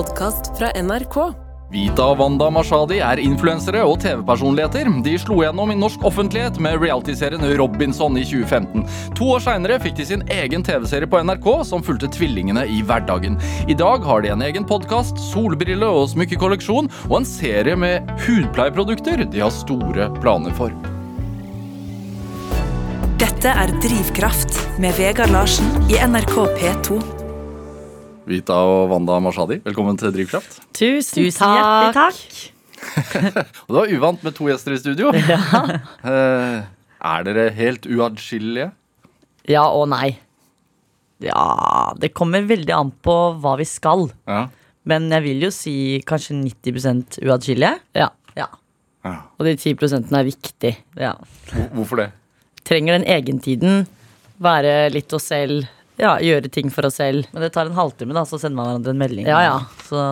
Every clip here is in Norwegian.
podkast fra NRK. Vita og Wanda Mashadi er influensere og TV-personligheter. De slo gjennom i norsk offentlighet med realityserien Robinson i 2015. To år seinere fikk de sin egen TV-serie på NRK som fulgte tvillingene i hverdagen. I dag har de en egen podkast, solbrille og smykkekolleksjon og en serie med hudpleieprodukter de har store planer for. Dette er Drivkraft med Vegard Larsen i NRK P2. Vita og Wanda Mashadi, velkommen til Drivkraft. Tusen, Tusen hjertelig takk. Og det var uvant med to gjester i studio. Ja. er dere helt uatskillelige? Ja og nei. Ja, det kommer veldig an på hva vi skal. Ja. Men jeg vil jo si kanskje 90 uatskillelige. Ja. ja. ja. Og de ti prosentene er viktig. ja. Hvorfor det? Trenger den egentiden. Være litt oss selv. Ja, gjøre ting for oss selv. Men det tar en halvtime, da, så sender man hverandre en melding. Ja, ja. Så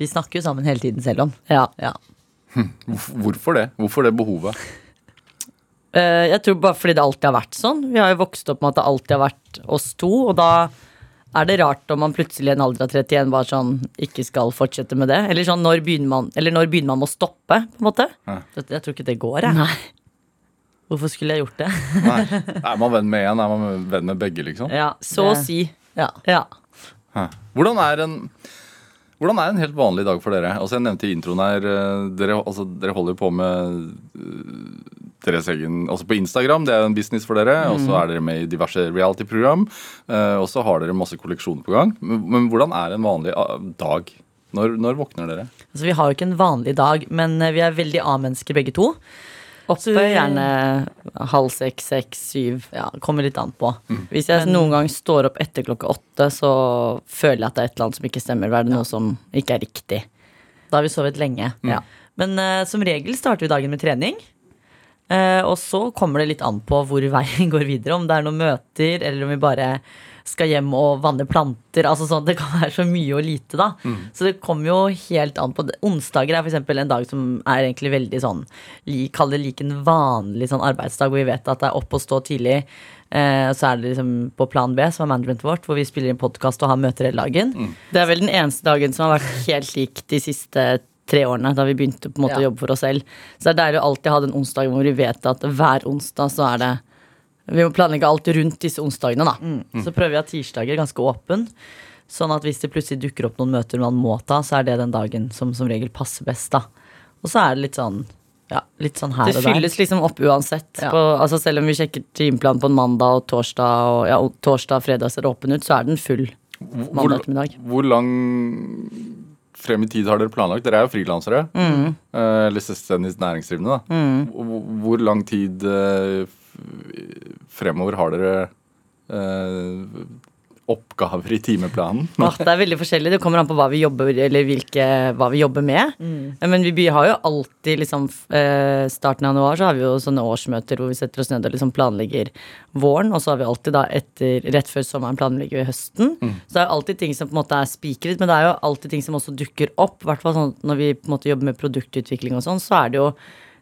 vi snakker jo sammen hele tiden selv om. Ja. Ja. Hvorfor det? Hvorfor det behovet? Eh, jeg tror bare fordi det alltid har vært sånn. Vi har jo vokst opp med at det alltid har vært oss to, og da er det rart om man plutselig i en alder av 31 bare sånn ikke skal fortsette med det. Eller sånn, når begynner man, eller når begynner man med å stoppe, på en måte? Ja. jeg tror ikke det går, jeg. Nei. Hvorfor skulle jeg gjort det? Nei. Er man venn med én, er man venn med begge, liksom? Ja, Så å si. Ja. Ja. Hvordan er en hvordan er en helt vanlig dag for dere? Altså Jeg nevnte i introen her eh, Dere, altså, dere holder jo på med eh, deres egen Altså på Instagram, det er jo en business for dere. Og så er dere med i diverse reality-program. eh, og så har dere masse kolleksjoner på gang. Men, men hvordan er en vanlig ah, dag? Når, når våkner dere? Altså, vi har jo ikke en vanlig dag, men vi er veldig A-mennesker begge to. Oppe gjerne halv seks, seks, syv. Ja, Kommer litt an på. Hvis jeg Men- noen gang står opp etter klokka åtte, så føler jeg at det er et eller annet som ikke stemmer. Er det noe som ikke er riktig? Da har vi sovet lenge. Ja. Men uh, som regel starter vi dagen med trening. Uh, og så kommer det litt an på hvor veien går videre. Om det er noen møter, eller om vi bare skal hjem og vanne planter. Altså sånn, Det kan være så mye og lite, da. Så det kommer jo helt an på det. Onsdager er f.eks. en dag som er egentlig veldig sånn Kall det like en vanlig sånn arbeidsdag, hvor vi vet at det er opp og stå tidlig. Eh, så er det liksom på plan B, som er managementet vårt, hvor vi spiller inn podkast og har møter hele dagen. Det er vel den eneste dagen som har vært helt lik de siste tre årene, da vi begynte på en måte å jobbe for oss selv. Så det er deilig å alltid ha den onsdagen hvor vi vet at hver onsdag så er det Vi må planlegge alt rundt disse onsdagene, da. Så prøver vi å ha tirsdager ganske åpen. Sånn at hvis det plutselig dukker opp noen møter man må ta, så er det den dagen som som regel passer best, da. Og så er det litt sånn ja, litt sånn her Det og der. Det fylles liksom opp uansett. Ja. På, altså selv om vi sjekker timeplanen på en mandag og torsdag, og ja, og torsdag og fredag ser åpen ut, så er den full Hvor, mandag ettermiddag. hvor lang frem i tid har dere planlagt? Dere er jo frilansere. Mm. Eller selvstendig næringsdrivende. da. Hvor, hvor lang tid eh, fremover har dere eh, oppgaver i timeplanen? Åh, det er veldig forskjellig. Det kommer an på hva vi jobber, eller hvilke, hva vi jobber med. Men vi by- har jo alltid liksom eh, Starten av januar så har vi jo sånne årsmøter hvor vi setter oss ned og liksom planlegger våren. Og så har vi alltid da etter, rett før sommeren planlegger vi høsten. Så det er jo alltid ting som på en måte er spikret, men det er jo alltid ting som også dukker opp. I hvert fall sånn når vi på en måte jobber med produktutvikling og sånn, så er det jo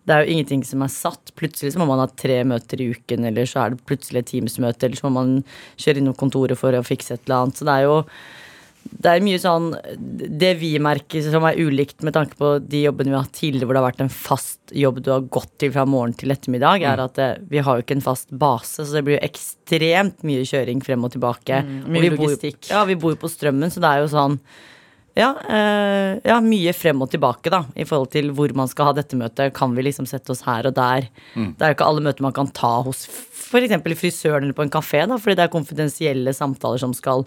det er jo ingenting som er satt. Plutselig så må man ha tre møter i uken, eller så er det plutselig et Teams-møte, eller så må man kjøre innom kontoret for å fikse et eller annet. Så det er jo det er mye sånn Det vi merker som er ulikt med tanke på de jobbene vi har hatt tidligere, hvor det har vært en fast jobb du har gått til fra morgen til ettermiddag, er at det, vi har jo ikke en fast base, så det blir jo ekstremt mye kjøring frem og tilbake. Og mye vi bor. Ja, vi bor jo på Strømmen, så det er jo sånn ja, eh, ja, mye frem og tilbake, da. I forhold til hvor man skal ha dette møtet. Kan vi liksom sette oss her og der? Det er jo ikke alle møter man kan ta hos f.eks. frisøren eller på en kafé, da, fordi det er konfidensielle samtaler som skal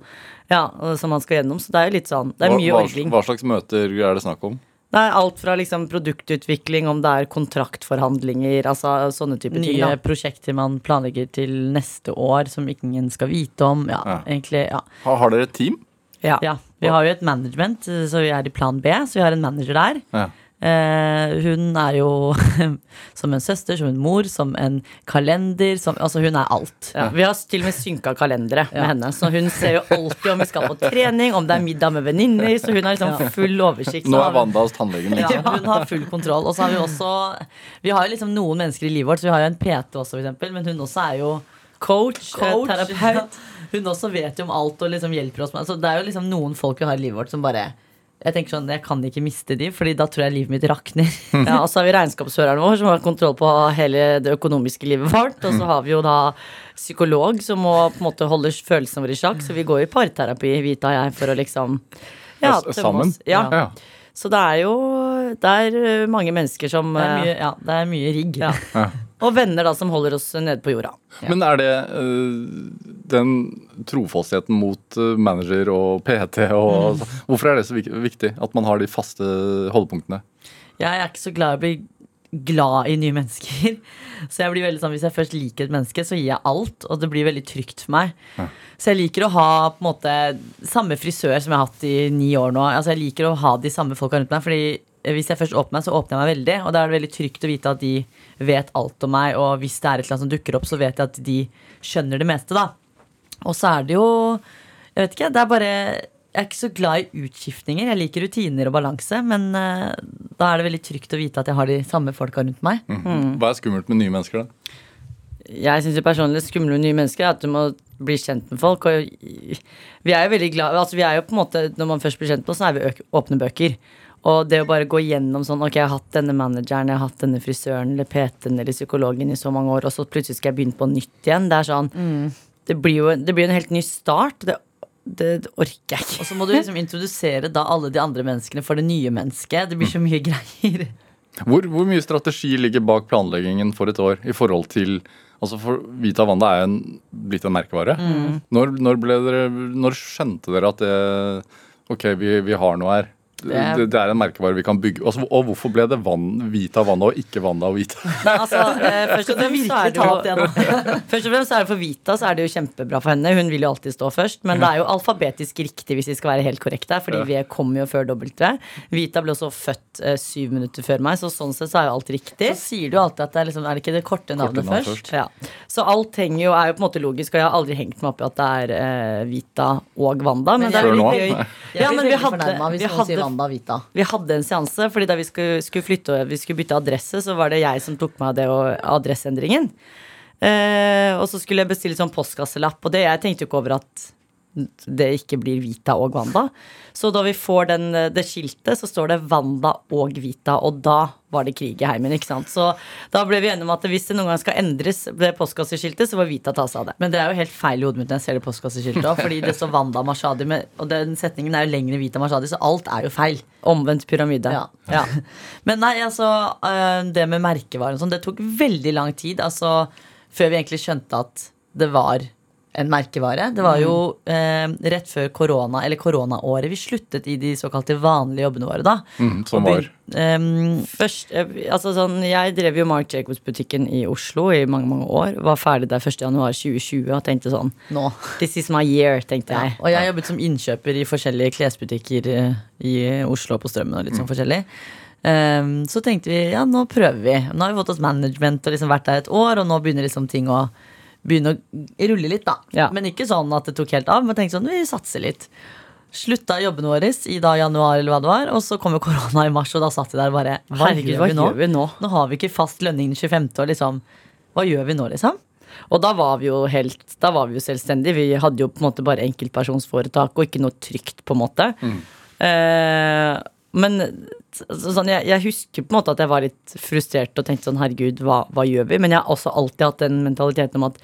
Ja, som man skal gjennom. Så det er jo litt sånn Det er Hva, mye hva, orgling. hva slags møter er det snakk om? Det er alt fra liksom produktutvikling, om det er kontraktforhandlinger, altså sånne type ting. Nye prosjekter man planlegger til neste år som ingen skal vite om. Ja, Ja. egentlig, ja. Har, har dere et team? Ja. ja. Vi har jo et management, så vi er i plan B, så vi har en manager der. Ja. Eh, hun er jo som en søster, som en mor, som en kalender. Som, altså hun er alt. Ja, vi har til og med synka kalendere med henne, så hun ser jo alltid om vi skal på trening, om det er middag med venninner, så hun har liksom full oversikt. Nå er Wanda hos tannlegen. Ja, Liksom. hun har full kontroll. Og så har vi også Vi har jo liksom noen mennesker i livet vårt, så vi har jo en PT også, for eksempel, men hun også er jo coach, coach. terapeut. Hun også vet jo om alt og liksom hjelper oss med altså, Det er jo liksom noen folk vi har i livet vårt som bare Jeg tenker sånn, jeg kan ikke miste de, Fordi da tror jeg livet mitt rakner. Ja, og så har vi regnskapsføreren vår som har kontroll på hele det økonomiske livet vårt. Og så har vi jo da psykolog som må på en måte holde følelsene våre i sjakk. Så vi går i parterapi, Vita og jeg, for å liksom Ja, sammen? oss. Ja. Ja. Så det er jo Det er uh, mange mennesker som Det er mye, ja, det er mye rigg. Ja. Og venner da som holder oss nede på jorda. Men er det øh, den trofastheten mot øh, manager og PT og altså, Hvorfor er det så viktig at man har de faste holdepunktene? Jeg er ikke så glad i å bli glad i nye mennesker. Så jeg blir veldig sånn, Hvis jeg først liker et menneske, så gir jeg alt. Og det blir veldig trygt for meg. Så jeg liker å ha på en måte samme frisør som jeg har hatt i ni år nå. Altså Jeg liker å ha de samme folka rundt meg. Fordi hvis jeg først åpner meg, så åpner jeg meg veldig. Og da er det veldig trygt å vite at de vet alt om meg. Og hvis det er et eller annet som dukker opp, så vet jeg at de skjønner det meste, da. Og så er det jo Jeg vet ikke, det er bare Jeg er ikke så glad i utskiftninger. Jeg liker rutiner og balanse, men uh, da er det veldig trygt å vite at jeg har de samme folka rundt meg. Hva er skummelt med nye mennesker, da? Jeg syns skumle med nye mennesker er at du må bli kjent med folk. Og vi er jo veldig glad altså vi er jo på en måte Når man først blir kjent med oss, så er vi åpne bøker. Og det å bare gå gjennom sånn Ok, jeg har hatt denne manageren, jeg har hatt denne frisøren eller PT-en eller psykologen i så mange år, og så plutselig skal jeg begynne på nytt igjen. Det er sånn Det blir jo det blir en helt ny start. Det, det, det orker jeg ikke. Og så må du liksom introdusere da alle de andre menneskene for det nye mennesket. Det blir så mye greier. Hvor, hvor mye strategi ligger bak planleggingen for et år i forhold til Altså for Vita Wanda er en, blitt en merkevare. Når, når, ble dere, når skjønte dere at det Ok, vi, vi har noe her. Det, er- det, er en merkevare vi kan bygge. Altså, og hvorfor ble det vann, Vita Wanda og ikke Wanda og Vita? Nei, altså, eh, først og fremst er det ta opp det jo? Først og fremst er det for Vita så er det jo kjempebra for henne. Hun vil jo alltid stå først. Men det er jo alfabetisk riktig hvis vi skal være helt korrekte. Fordi vi kom jo før W. Vita ble også født eh, syv minutter før meg, så sånn sett så er jo alt riktig. Så sier du alltid at det er liksom Er det ikke det korte navnet navn først? først. Ja. Så alt henger jo, er jo på en måte logisk, og jeg har aldri hengt meg opp i at det er eh, Vita og Wanda. Men, Men det er veldig gøy. Ja, men vi hadde, vi hadde Wanda Vita. vi hadde en seanse, fordi da vi skulle, skulle flytte og vi skulle bytte adresse, så var det jeg som tok meg av det og adresseendringen. Eh, og så skulle jeg bestille sånn postkasselapp, og det jeg tenkte jo ikke over at det ikke blir Vita og Wanda. Så da vi får den, det skiltet, så står det Wanda og Vita, og da var det krig i heimen. ikke sant? Så da ble vi enige om at hvis det noen gang skal endres, det postkasseskiltet, så får Vita ta seg av det. Men det er jo helt feil i hodet mitt når jeg ser det postkasseskiltet òg. Fordi det står Wanda Mashadi, med, og den setningen er jo lengre enn Vita Mashadi, så alt er jo feil. Omvendt pyramide. Ja. Ja. Men nei, altså øh, Det med merkevaren og sånn, det tok veldig lang tid. Altså før vi egentlig skjønte at det var en merkevare. Det var jo eh, rett før korona, eller koronaåret, vi sluttet i de såkalte vanlige jobbene våre da. Mm, som var ehm, Først, eh, altså sånn, jeg drev jo Mark Jacobs-butikken i Oslo i mange mange år. Var ferdig der 1.1.2020 og tenkte sånn nå. This is my year, tenkte Ja. jeg. Og jeg jobbet som innkjøper i forskjellige klesbutikker eh, i Oslo på Strømmen. og litt sånn forskjellig. Um, så tenkte vi ja, nå prøver vi. Nå har vi fått oss management og liksom vært der et år, og nå begynner liksom ting å begynne å rulle litt, da. Ja. Men ikke sånn at det tok helt av, men tenkte sånn vi satser litt. Slutta jobben vår i da januar, eller hva det var, og så kom jo korona i mars, og da satt vi der bare Hva Herregud, gjør hva vi nå? gjør vi nå? Nå har vi ikke fast lønning den 25., og liksom Hva gjør vi nå, liksom? Og da var vi jo helt Da var vi jo selvstendige. Vi hadde jo på en måte bare enkeltpersonsforetak og ikke noe trygt, på en måte. Eh, men sånn, jeg, jeg husker på en måte at jeg var litt frustrert og tenkte sånn herregud, hva, hva gjør vi? Men jeg har også alltid hatt den mentaliteten om at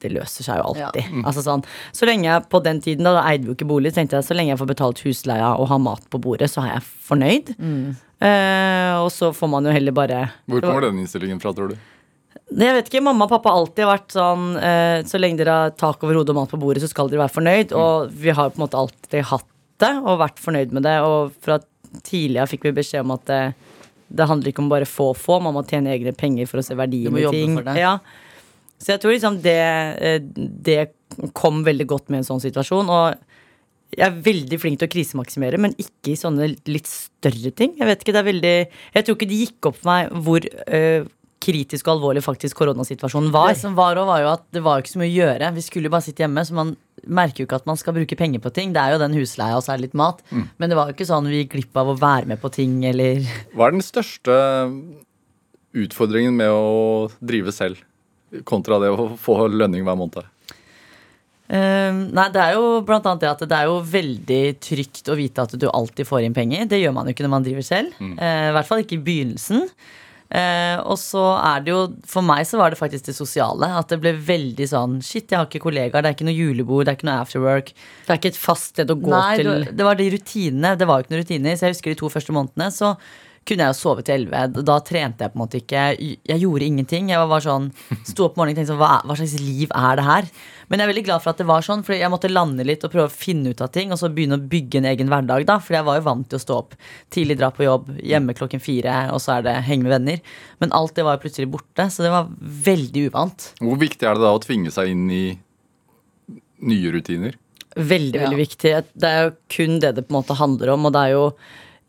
det løser seg jo alltid. Altså sånn, så lenge jeg på den tiden, da, da eide vi jo ikke bolig, tenkte jeg så lenge jeg får betalt husleia og har mat på bordet, så er jeg fornøyd. Eh, og så får man jo heller bare Hvor kommer den innstillingen fra, tror du? jeg vet ikke, Mamma og pappa har alltid vært sånn eh, Så lenge dere har tak over hodet og mat på bordet, så skal dere være fornøyd. Og vi har på en måte alltid hatt det og vært fornøyd med det. Og fra tidligere fikk vi beskjed om at det, det handler ikke om bare få få, man må tjene egne penger for å se verdien i ting. Ja. Så jeg tror liksom det, eh, det kom veldig godt med en sånn situasjon. Og jeg er veldig flink til å krisemaksimere, men ikke i sånne litt større ting. Jeg vet ikke, det er veldig Jeg tror ikke det gikk opp for meg hvor øh, kritisk og alvorlig faktisk koronasituasjonen var. Det som var også var jo at det var ikke så mye å gjøre. Vi skulle jo bare sitte hjemme, så man merker jo ikke at man skal bruke penger på ting. Det er jo den husleia, og så er det litt mat. Men det var jo ikke sånn vi gikk glipp av å være med på ting, eller Hva er den største utfordringen med å drive selv, kontra det å få lønning hver måned? Uh, nei, det er jo blant annet det at det er jo veldig trygt å vite at du alltid får inn penger. Det gjør man jo ikke når man driver selv. Eh, I hvert fall ikke i begynnelsen. Eh, og så er det jo For meg så var det faktisk det sosiale. At det ble veldig sånn Shit, jeg har ikke kollegaer, det er ikke noe julebord, det er ikke noe afterwork. Det er ikke et fast sted å gå Nei, til. det, det var de rutinene. Det var jo ikke noen rutiner. Så jeg husker de to første månedene så kunne jeg jo sove til elleve. Da trente jeg på en måte ikke. Jeg gjorde ingenting. Jeg var sånn Sto opp morgenen og tenkte sånn hva, er- hva slags liv er det her? Men jeg er veldig glad for at det var sånn, for jeg måtte lande litt og prøve å finne ut av ting. Og så begynne å bygge en egen hverdag, da. For jeg var jo vant til å stå opp tidlig, dra på jobb, hjemme klokken fire, og så er det henge med venner. Men alt det var jo plutselig borte, så det var veldig uvant. Hvor viktig er det da å tvinge seg inn i nye rutiner? Veldig, Ja. veldig viktig. Det er jo kun det det på en måte handler om. Og det er jo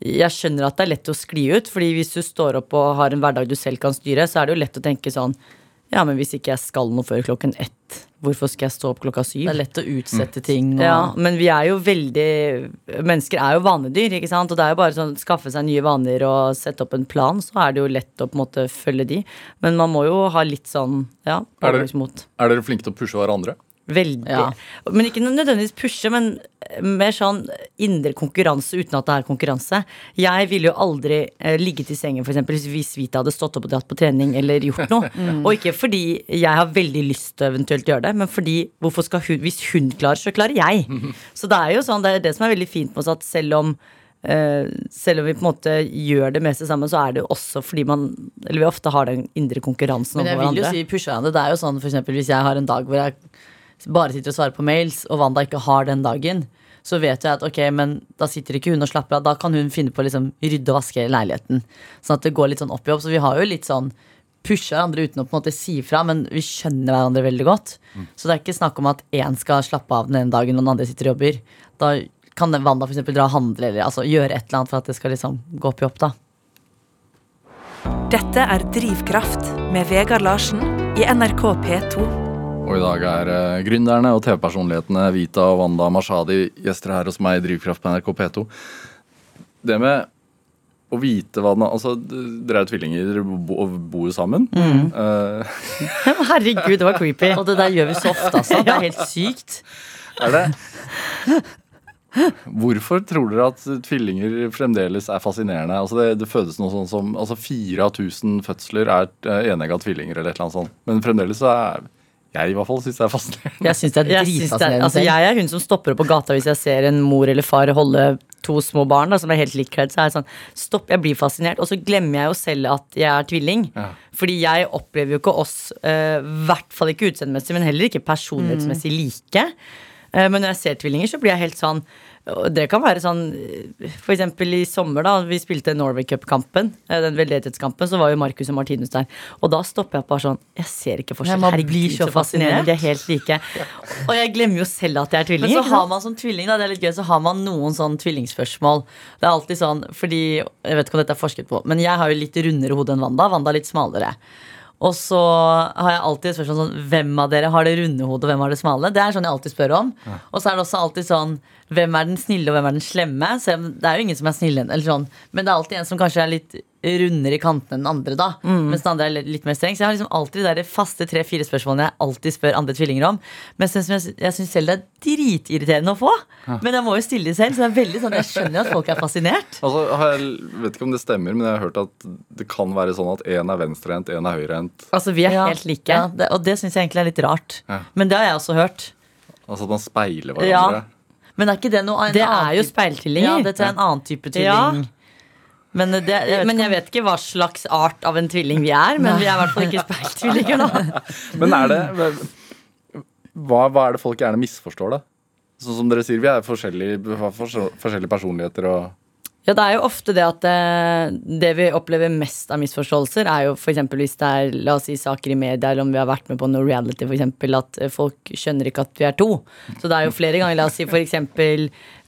Jeg skjønner at det er lett å skli ut, Fordi hvis du står opp og har en hverdag du selv kan styre, så er det jo lett å tenke sånn Ja, men hvis ikke jeg skal noe før klokken ett, hvorfor skal jeg stå opp klokka syv? Det er lett å utsette ting. Og, Ja, men vi er jo veldig Mennesker er jo vanedyr, ikke sant? Og det er jo bare sånn skaffe seg nye vaner og sette opp en plan, så er det jo lett å på en måte følge de. Men man må jo ha litt sånn, ja, Er dere. Er dere flinke til å pushe hverandre? Veldig. Ja. Men ikke nødvendigvis pushe, men mer sånn indre konkurranse uten at det er konkurranse. Jeg ville jo aldri eh, ligget i sengen for eksempel, hvis Vita hadde stått opp og dratt på trening eller gjort noe. Og ikke fordi jeg har veldig lyst til å eventuelt gjøre det, men fordi hun, hvis hun klarer, så klarer jeg. Så det er jo sånn, det er det som er veldig fint med oss, at selv om eh, selv om vi på en måte gjør det meste sammen, så er det jo også fordi man Eller vi ofte har den indre konkurransen Men jeg vil jo si pushe hverandre. Det er jo sånn for eksempel, hvis jeg har en dag hvor jeg bare sitter og svarer på mails, og Wanda ikke har den dagen, så vet jeg at ok, men da sitter ikke hun og slapper av. Da kan hun finne på å liksom rydde og vaske leiligheten. Sånn at det går litt sånn opp i opp. Så vi har jo litt sånn pusher hverandre uten å på en måte si fra, men vi skjønner hverandre veldig godt. Så det er ikke snakk om at én skal slappe av den ene dagen, og den andre sitter og jobber. Da kan Wanda for eksempel dra og handle eller altså, gjøre et eller annet for at det skal liksom gå opp i opp. da Dette er Drivkraft med Vegard Larsen i NRK P2. Og i dag er uh, gründerne og TV-personlighetene Vita og Wanda Mashadi gjester her hos meg i Drivkraft på NRK P2. Det med å vite hva den Altså, dere er jo tvillinger, og bo- bor jo sammen. Eh, Herregud, det var creepy. Og det der gjør vi så ofte, altså. Det er helt sykt. er det Hvorfor tror dere at tvillinger fremdeles er fascinerende? Altså det, det fødes noe sånn som altså Fire av tusen fødsler er uh, enegga tvillinger, eller et eller annet sånt. Men fremdeles så er jeg i hvert fall synes det er fascinerende. Jeg synes det er, dritfascinerende altså jeg er hun som stopper opp på gata hvis jeg ser en mor eller far holde to små barn da, som er helt likkledd. Så er jeg sånn, stopp, jeg blir fascinert. Og så glemmer jeg jo selv at jeg er tvilling. Ja. Fordi jeg opplever jo ikke oss, i i hvert fall ikke utseendemessig, men heller ikke personlighetsmessig like. Uh, men når jeg ser tvillinger, så blir jeg helt sånn det kan være sånn For eksempel i sommer, da vi spilte Norway Cup-kampen, eh, den veldedighetskampen, så var jo Marcus og Martinus der. Og da stopper jeg bare sånn Jeg ser ikke forskjell. Man blir så fascinert. De er helt like. Og jeg glemmer jo selv at jeg er tvilling. Men så har man som tvilling da, det er litt gøy, så har man noen sånn tvillingspørsmål. Det er alltid sånn, fordi Jeg vet ikke om dette er forsket på, men jeg har jo litt rundere hode enn Wanda. Wanda er litt smalere. Og så har jeg alltid spørsmål sånn Hvem av dere har det runde hodet, og hvem har det smale? Det er sånn jeg alltid spør om. Og så er det også alltid sånn Hvem er den snille, og hvem er den slemme? Så jeg- det er jo ingen som er snille, eller sånn. Men det er alltid en som kanskje er litt rundere i kantene enn andre, da. Mens den andre er litt- mer streng. Så jeg har liksom alltid de faste tre-fire spørsmålene jeg alltid spør andre tvillinger om. Men jeg jeg syns selv det er dritirriterende å få. Men jeg må jo stille de selv, så det er veldig sånn jeg skjønner at folk er fascinert. Altså, har jeg vet ikke om det stemmer, men jeg har hørt at det kan være sånn at én er venstrehendt, én er høyrehendt. Altså, vi er Ja, helt like. Ja, det, og det syns jeg egentlig er litt rart. Ja. Men det har jeg også hørt. Altså at man speiler Ja. hverandre. Men er ikke det noe annet? Det er jo speiltilling. Ja, dette er en annen type Ja. tvilling. Men, det, jeg vet men jeg vet ikke hva slags art av en tvilling vi er. Men vi er i hvert fall ikke speiltvillinger, da. Men er det hva, hva er det folk gjerne misforstår, da? Sånn som dere sier, vi er forskjellige, forskjellige personligheter og Ja, det er jo ofte det at det, det vi opplever mest av misforståelser, er jo f.eks. hvis det er la oss si, saker i media, eller om vi har vært med på noe reality, eksempel, at eh, folk skjønner ikke at vi er to. Så det er jo flere ganger, la oss si f.eks.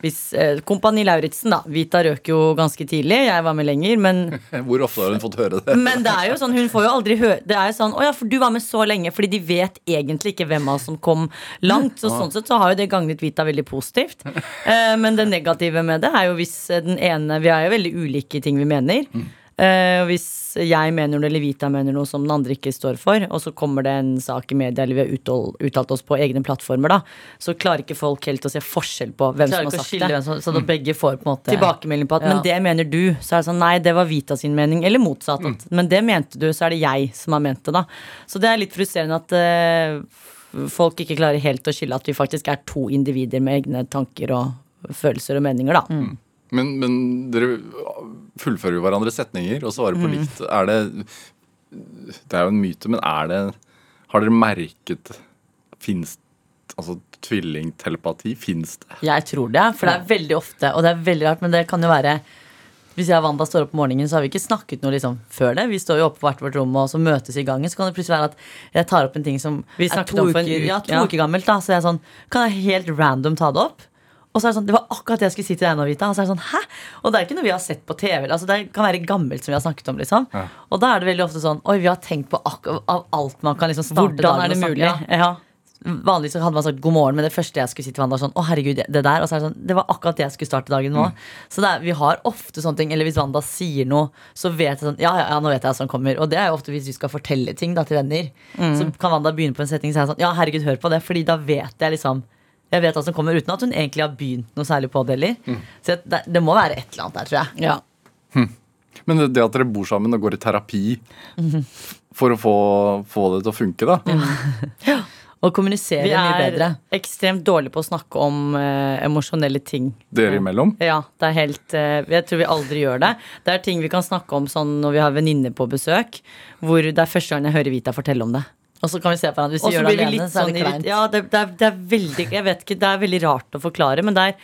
hvis eh, Kompani Lauritzen, da. Vita røk jo ganske tidlig, jeg var med lenger, men Hvor ofte har hun fått høre det? Men det er jo sånn, hun får jo aldri høre Det er jo sånn, å ja, for du var med så lenge Fordi de vet egentlig ikke hvem av oss som kom langt Så sånn sett så har jo det gagnet Vita veldig positivt eh, Men det negative med det er jo hvis eh, den ene Vi er jo veldig ulike i ting vi mener Mm. og hvis jeg mener noe, eller Vita mener noe som den andre ikke står for, og så kommer det en sak i media, eller vi har uttalt, uttalt oss på egne plattformer, da, så klarer ikke folk helt å se forskjell på hvem Klarer som har sagt det. som, så da begge får på en måte Tilbakemelding på at Ja. 'men det mener du', så er det sånn 'nei, det var Vita sin mening', eller motsatt. At, 'Men det mente du', så er det jeg som har ment det, da. Så det er litt frustrerende at uh, folk ikke klarer helt å skille at vi faktisk er to individer med egne tanker og følelser og meninger, da. Men, men dere fullfører jo hverandre setninger og svarer på likt. Er det Det er jo en myte, men er det Har dere merket Fins Altså tvillingtelepati? Fins det? Jeg tror det, for det er veldig ofte, og det er veldig rart, men det kan jo være hvis jeg og Wanda står opp om morgenen, så har vi ikke snakket noe liksom før det. Vi står jo oppe på hvert vårt rom og så møtes i gangen. Så kan det plutselig være at jeg tar opp en ting som Vi er to uker, uke, ja, to ja. uker gammelt. da Så jeg er sånn, kan jeg helt random ta det opp? Og så er det sånn, det var akkurat det jeg skulle si til deg nå, Vita. Og så er det sånn, hæ? Og det er ikke noe vi har sett på TV. Altså Det kan være gammelt som vi har snakket om. liksom Ja. Og da er det veldig ofte sånn Oi, vi har tenkt på av alt man kan liksom starte Hvordan er det mulig? Ja. Ja. Vanligvis så hadde man sagt god morgen, men det første jeg skulle si til Wanda, var sånn Å, herregud, det der. Og så er det sånn Det var akkurat det jeg skulle starte dagen nå. Mm. Så det er, vi har ofte sånne ting. Eller hvis Wanda sier noe, så vet jeg sånn Ja, ja, ja nå vet jeg hva som kommer. Og det er jo ofte hvis vi skal fortelle ting da til venner. Så kan Wanda begynne på en setning, så er jeg sånn Ja, herregud, hør på det. Fordi da vet jeg liksom jeg vet hva som kommer uten at hun egentlig har begynt noe særlig på det heller. Så det, det må være et eller annet der, tror jeg. Ja. Men det, det at dere bor sammen og går i terapi for å få, få det til å funke, da. Ja, Og kommunisere mye bedre. Vi er ekstremt dårlige på å snakke om uh, emosjonelle ting. Dere imellom. Ja, det er helt uh, Jeg tror vi aldri gjør det. Det er ting vi kan snakke om sånn når vi har venninner på besøk, hvor det er første gang jeg hører Vita fortelle om det. Og så kan vi se på hverandre. Hvis vi gjør det alene, så er sånn det irrit- kleint. Ja, det, det, er, det er veldig Jeg vet ikke, det er veldig rart å forklare, men det er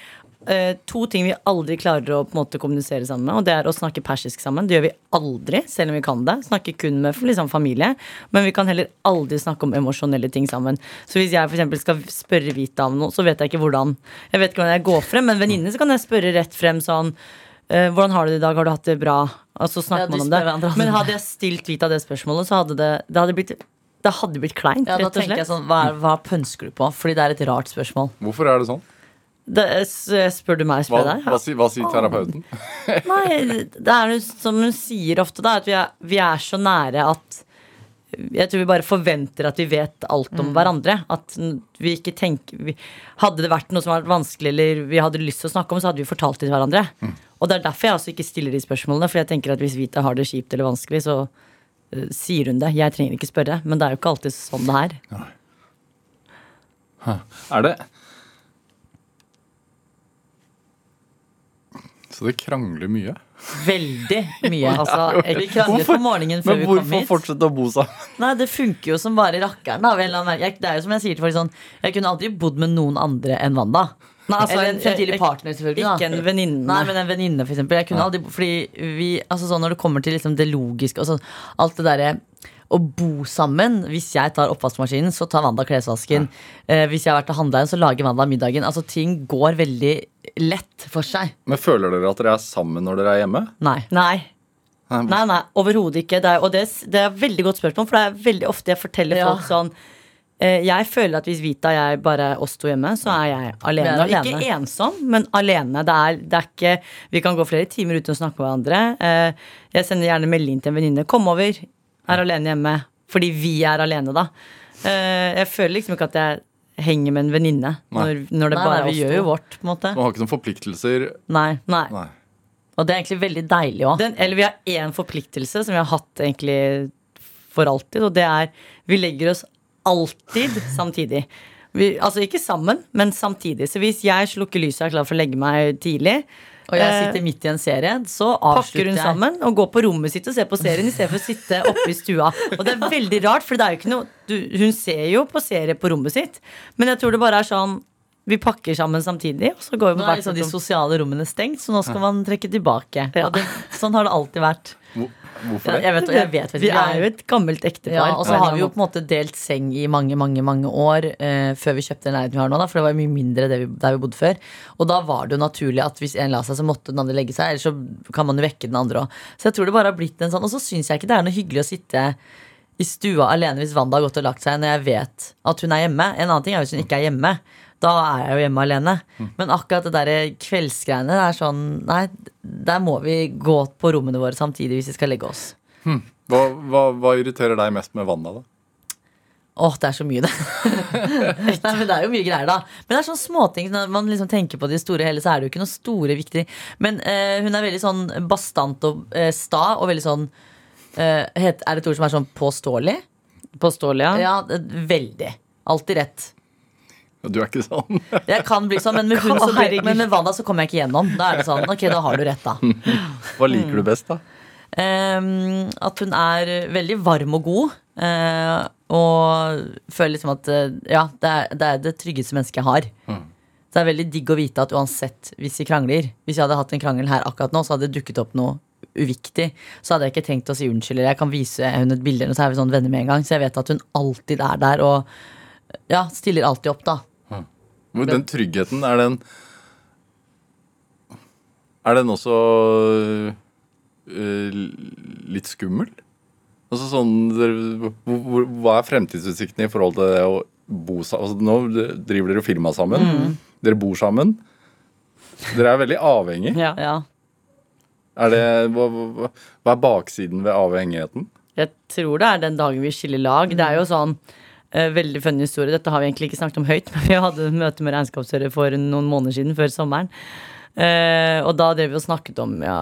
uh, to ting vi aldri klarer å på en måte kommunisere sammen med, og det er å snakke persisk sammen. Det gjør vi aldri, selv om vi kan det. Snakker kun med liksom, familie. Men vi kan heller aldri snakke om emosjonelle ting sammen. Så hvis jeg eksempel skal spørre Vita om noe, så vet jeg ikke hvordan Jeg vet ikke hvordan jeg går frem, men venninne så kan jeg spørre rett frem sånn eh, hvordan har du det i dag? Har du hatt det bra? Og så Ja, snakker de man om det. Men hadde jeg stilt Vita det spørsmålet, så hadde det, det hadde blitt det hadde blitt kleint, Ja, da rett og tenker jeg slett. sånn, hva, hva pønsker du på? Fordi det er et rart spørsmål. Hvorfor er det sånn? Det, spør du meg, spør jeg deg? hva, sier- hva sier terapeuten? Nei, det er som hun sier ofte, da, at vi er, vi er så nære at jeg tror vi bare forventer at vi vet alt om hverandre. At vi ikke tenker vi, Hadde det vært noe som var vanskelig, eller vi hadde lyst til å snakke om, så hadde vi fortalt det til hverandre. Og det er derfor jeg altså ikke stiller de spørsmålene. For jeg tenker at hvis Vita har det kjipt eller vanskelig, så eh, sier hun det. Jeg trenger ikke spørre. Men det er jo ikke alltid sånn det er. Er det Så det krangler mye? Veldig mye. Altså, vi kranglet på morgenen før vi kom hvorfor fortsette å bo sammen? Nei, Det funker jo som bare rakkeren. da, Det er jo som jeg sier til folk sånn Jeg kunne aldri bodd med noen andre enn Wanda. Nei, altså, eller en fremtidig partner, selvfølgelig. da. Ikke en venninne. Nei, men en venninne, for eksempel. Jeg kunne aldri, fordi vi, altså sånn Når det kommer til liksom det logiske og sånn, Alt det derre å bo sammen. Hvis jeg tar oppvaskmaskinen, så tar Wanda klesvasken. Eh, hvis jeg har vært og handla igjen så lager Wanda middagen. Altså Ting går veldig lett for seg. Men Føler dere at dere er sammen når dere er hjemme? Nei. Nei. Nei, Nei, nei, overhodet ikke. Det er, og det, det er et veldig godt spørsmål, for det er veldig ofte jeg forteller Ja. folk sånn Jeg føler at hvis Vita og jeg bare er oss to hjemme, så er jeg alene. Er alene. Ikke ensom, men alene. Det er, det er ikke Vi kan gå flere timer uten å snakke med hverandre. Eh, jeg sender gjerne melding til en venninne. 'Kom over. Er alene hjemme.' Fordi vi er alene, da. Eh, jeg føler liksom ikke at jeg henger med en venninne når, når det Nei, bare nei, er vi gjør jo vårt, på en måte. Man har ikke noen forpliktelser. Nei. Nei. Nei. Og det er egentlig veldig deilig òg. Eller vi har én forpliktelse som vi har hatt egentlig for alltid, og det er vi legger oss alltid samtidig. Vi, altså ikke sammen, men samtidig. Så hvis jeg slukker lyset og er klar for å legge meg tidlig, Og jeg eh, sitter midt i en serie, så pakker avslutter hun sammen og går på rommet sitt og ser på serien istedenfor å sitte oppe i stua. Og det er veldig rart, for det er jo ikke noe du, Hun ser jo på serie på rommet sitt, men jeg tror det bare er sånn vi pakker sammen samtidig, og så går vi Nå er liksom de sosiale rommene stengt, så nå skal man trekke tilbake. Ja. Og det, sånn har det alltid vært. Hvor- Hvorfor det? jeg vet, jeg vet, vet Vi er jo et gammelt ektepar. ja, Og så har vi jo på en måte delt seng i mange mange, mange år eh, før vi kjøpte den leiligheten vi har nå. Da, for det var jo mye mindre vi, der vi bodde før. Og da var det jo naturlig at hvis en la seg, så måtte den andre legge seg. Ellers så kan man jo vekke den andre òg. Så jeg tror det bare har blitt en sånn. Og så syns jeg ikke det er noe hyggelig å sitte i stua alene hvis Wanda har gått og lagt seg når jeg vet at hun er hjemme. En annen ting er hvis hun ikke er hjemme. Da er jeg jo hjemme alene. Men akkurat det der kveldsgreiene det er sånn Nei, der må vi gå på rommene våre samtidig hvis vi skal legge oss. Hva, hva, hva irriterer deg mest med vannet, da? Åh, det er så mye, det. Nei, men Det er jo mye greier, da. Men det er sånne småting. Når man liksom tenker på det store hele, så er det jo ikke noe store viktig. Men eh, hun er veldig sånn bastant og eh, sta, og veldig sånn eh, het, Er det et ord som er sånn påståelig? Påståelig, ja. Ja, veldig. Alltid rett. Du er ikke sånn. Jeg kan bli sånn, men med, hun, så blir, men med Wanda så kommer jeg ikke gjennom. Da er det sånn, ok, da har du rett, da. Hva liker du best, da? Um, at hun er veldig varm og god. Uh, og føler liksom at uh, ja, det er, det er det tryggeste mennesket jeg har. Så det er veldig digg å vite at uansett hvis vi krangler Hvis jeg hadde hatt en krangel her akkurat nå, så hadde det dukket opp noe uviktig. Så hadde jeg ikke tenkt å si unnskyld. Eller jeg kan vise henne et bilde, eller så er vi sånn venner med en gang. Så jeg vet at hun alltid er der og ja, stiller alltid opp, da. Hvor Den tryggheten, er den Er den også øh, litt skummel? Altså sånn Hva er fremtidsutsiktene i forhold til det å bo sammen? Altså, nå driver dere firma sammen. Dere bor sammen. Dere er veldig avhengig. ja. Ja. Er det, hva, hva, hva er baksiden ved avhengigheten? Jeg tror det er den dagen vi skiller lag. Det er jo sånn Veldig funny historie. Dette har vi egentlig ikke snakket om høyt, men vi hadde møte med regnskapsfører for noen måneder siden, før sommeren. Uh, og da drev vi og snakket om ja,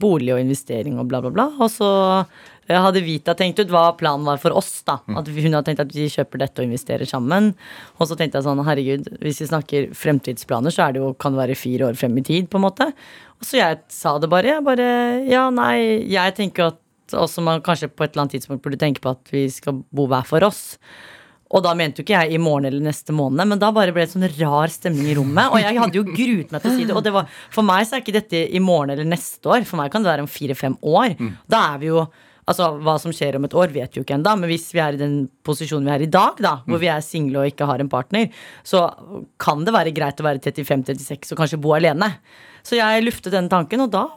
bolig og investering og bla, bla, bla. Og så eh, hadde Vita tenkt ut hva planen var for oss. da At Hun hadde tenkt at vi kjøper dette og investerer sammen. Og så tenkte jeg sånn, herregud, hvis vi snakker fremtidsplaner, så er det jo, kan det være fire år frem i tid, på en måte. Og så jeg sa det bare. Jeg bare Ja, nei, jeg tenker at også man kanskje på et eller annet tidspunkt burde tenke på at vi skal bo hver for oss. Og da mente jo ikke jeg i morgen eller neste måned, men da bare ble det sånn rar stemning i rommet. Og jeg hadde jo gruet meg til å si det. Og det var, for meg så er ikke dette i morgen eller neste år. For meg kan det være om fire-fem år. Da er vi jo Altså, Hva som skjer om et år, vet vi jo ikke ennå. Men hvis vi er i den posisjonen vi er i dag, da, hvor vi er single og ikke har en partner, så kan det være greit å være 35-36 og kanskje bo alene. Så jeg luftet den tanken, og da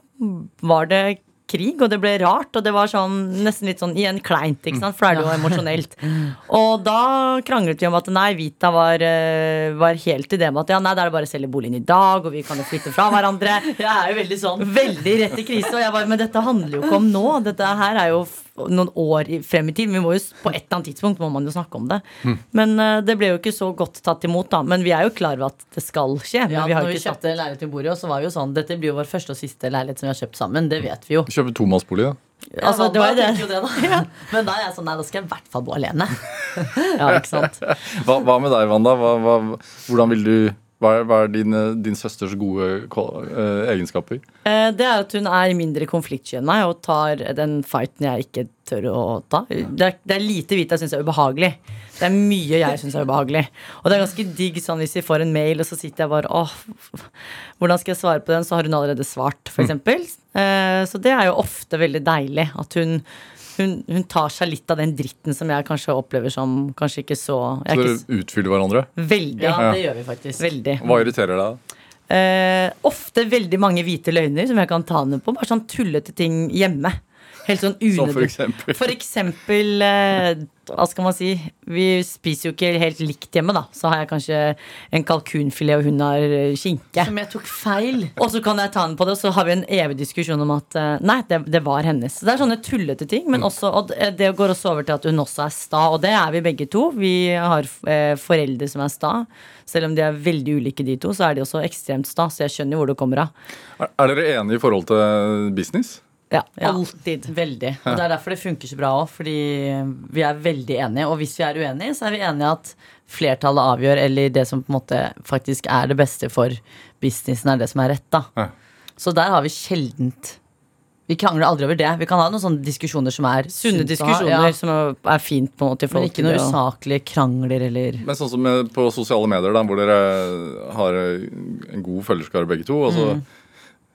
var det krig, og det ble rart. Og det var sånn, nesten litt sånn igjen kleint, ikke sant? for det er jo emosjonelt. Og da kranglet vi om at nei, Vita var, eh, var helt i det med at ja, nei, da er det bare å selge boligen i dag, og vi kan jo flytte fra hverandre. Jeg er jo veldig sånn. Veldig rett i krise. Og jeg bare, men dette handler jo ikke om nå. Dette her er jo noen år frem i tid. Vi må jo, på et eller annet tidspunkt må man jo snakke om det. Men eh, det ble jo ikke så godt tatt imot, da. Men vi er jo klar over at det skal skje. Men Ja, vi har når vi kjøpte satt leilighet til bordet, så var det jo sånn Dette blir jo vår første og siste leilighet som vi har kjøpt sammen. Det vet vi jo. Kjøpe tomannsbolig, da. Altså, det var jo det. jo det da. Men da er jeg sånn Nei, da skal jeg i hvert fall bo alene. Ja, ikke sant. Hva, hva med deg, Wanda? Hva, hva, hvordan vil du hva er, hva er din, din søsters gode eh, egenskaper? Eh, Det er at hun er mindre konfliktsky enn meg og tar den fighten jeg ikke tør å ta. Det er, det er lite hvitt jeg syns er ubehagelig. Det er mye jeg syns er ubehagelig. Og det er ganske digg sånn hvis vi får en mail, og så sitter jeg bare åh, hvordan skal jeg svare på den? Så har hun allerede svart, f.eks. eksempel Eh, Så det er jo ofte veldig deilig at hun hun, hun tar seg litt av den dritten som jeg kanskje opplever som kanskje ikke så jeg Så er dere ikke, utfyller hverandre? Veldig. Ja, det gjør vi faktisk. Veldig. Hva irriterer deg? Eh, ofte veldig mange hvite løgner som jeg kan ta ned på. Bare sånn tullete ting hjemme. Helt sånn Som for eksempel? For eksempel eh, Hva skal man si? Vi spiser jo ikke helt likt hjemme, da. Så har jeg kanskje en kalkunfilet, og hun har eh, skinke. Som jeg tok feil. Og så kan jeg ta den på det, og så har vi en evig diskusjon om at eh, nei, det, det var hennes. Så det er sånne tullete ting. Men også, og det går også over til at hun også er sta, og det er vi begge to. Vi har eh, foreldre som er sta. Selv om de er veldig ulike, de to, så er de også ekstremt sta. Så jeg skjønner jo hvor det kommer av. Er dere enige i forhold til business? Ja, Ja. Alltid. Veldig. Og det er derfor det funker så bra òg, fordi vi er veldig enige. Og hvis vi er uenige, så er vi enige at flertallet avgjør, eller det som på en måte faktisk er det beste for businessen, er det som er rett, da. Ja. Så der har vi sjeldent Vi krangler aldri over det. Vi kan ha noen sånne diskusjoner som er Sunne sunt diskusjoner ja. som er fint på en måte Men ikke noen usaklige krangler eller Men sånn som på sosiale medier, da, hvor dere har en god følgerskare begge to. Altså,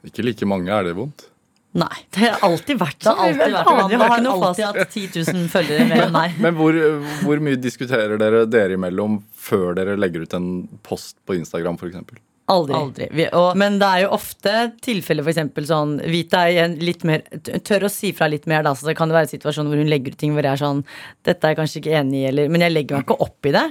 Ikke like mange, er det vondt? Nei. Det har alltid vært Det har alltid vært sånn. jeg Nå har har ikke alltid fast. hatt 10 000 følgere mer enn meg. Men hvor, hvor mye diskuterer dere dere imellom før dere legger ut en post på Instagram, f.eks.? Aldri. Aldri. Vi, og, Men det er jo ofte tilfeller eksempel sånn Vita er litt mer tør å si fra litt mer, da. Så det kan det være situasjoner hvor hun legger ut ting hvor jeg er sånn Dette er jeg kanskje ikke enig i, eller Men jeg legger meg ikke opp i det.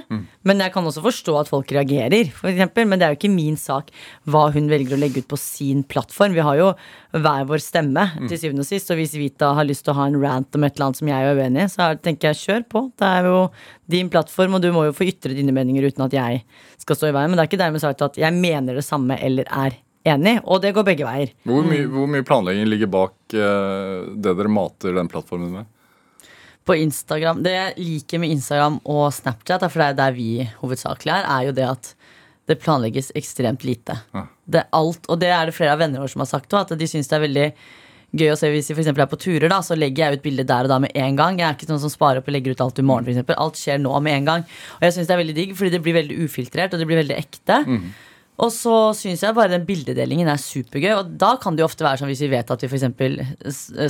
Men jeg kan også forstå at folk reagerer, eksempel. Men det er jo ikke min sak hva hun velger å legge ut på sin plattform. Vi har jo hver vår stemme til syvende og sist. Og hvis Vita har lyst til å ha en rant om et eller annet som jeg er uenig i, så er- tenker jeg kjør på. Det er jo din plattform, og du må jo få ytre dine meninger uten at jeg skal stå i veien. Men det er ikke dermed sagt at jeg mener det samme eller er enig, og det går begge veier. Hvor, mye, hvor mye planlegging ligger bak uh, det dere mater den plattformen med? på Instagram Det jeg liker med Instagram og Snapchat, er for det er der vi hovedsakelig er, er jo det at det planlegges ekstremt lite. Ja. Det er alt, og det er det flere av vennene våre som har sagt òg, at de syns det er veldig gøy å se hvis vi for er på turer, da, så legger jeg ut bilde der og da med en gang. Jeg er ikke sånn som sparer opp og legger ut alt i morgen, eksempel. Alt skjer nå med en gang. Og jeg syns det er veldig digg, fordi det blir veldig ufiltrert, og det blir veldig ekte. Og så syns jeg bare den bildedelingen er supergøy. Og da kan det jo ofte være sånn hvis vi vet at vi for eksempel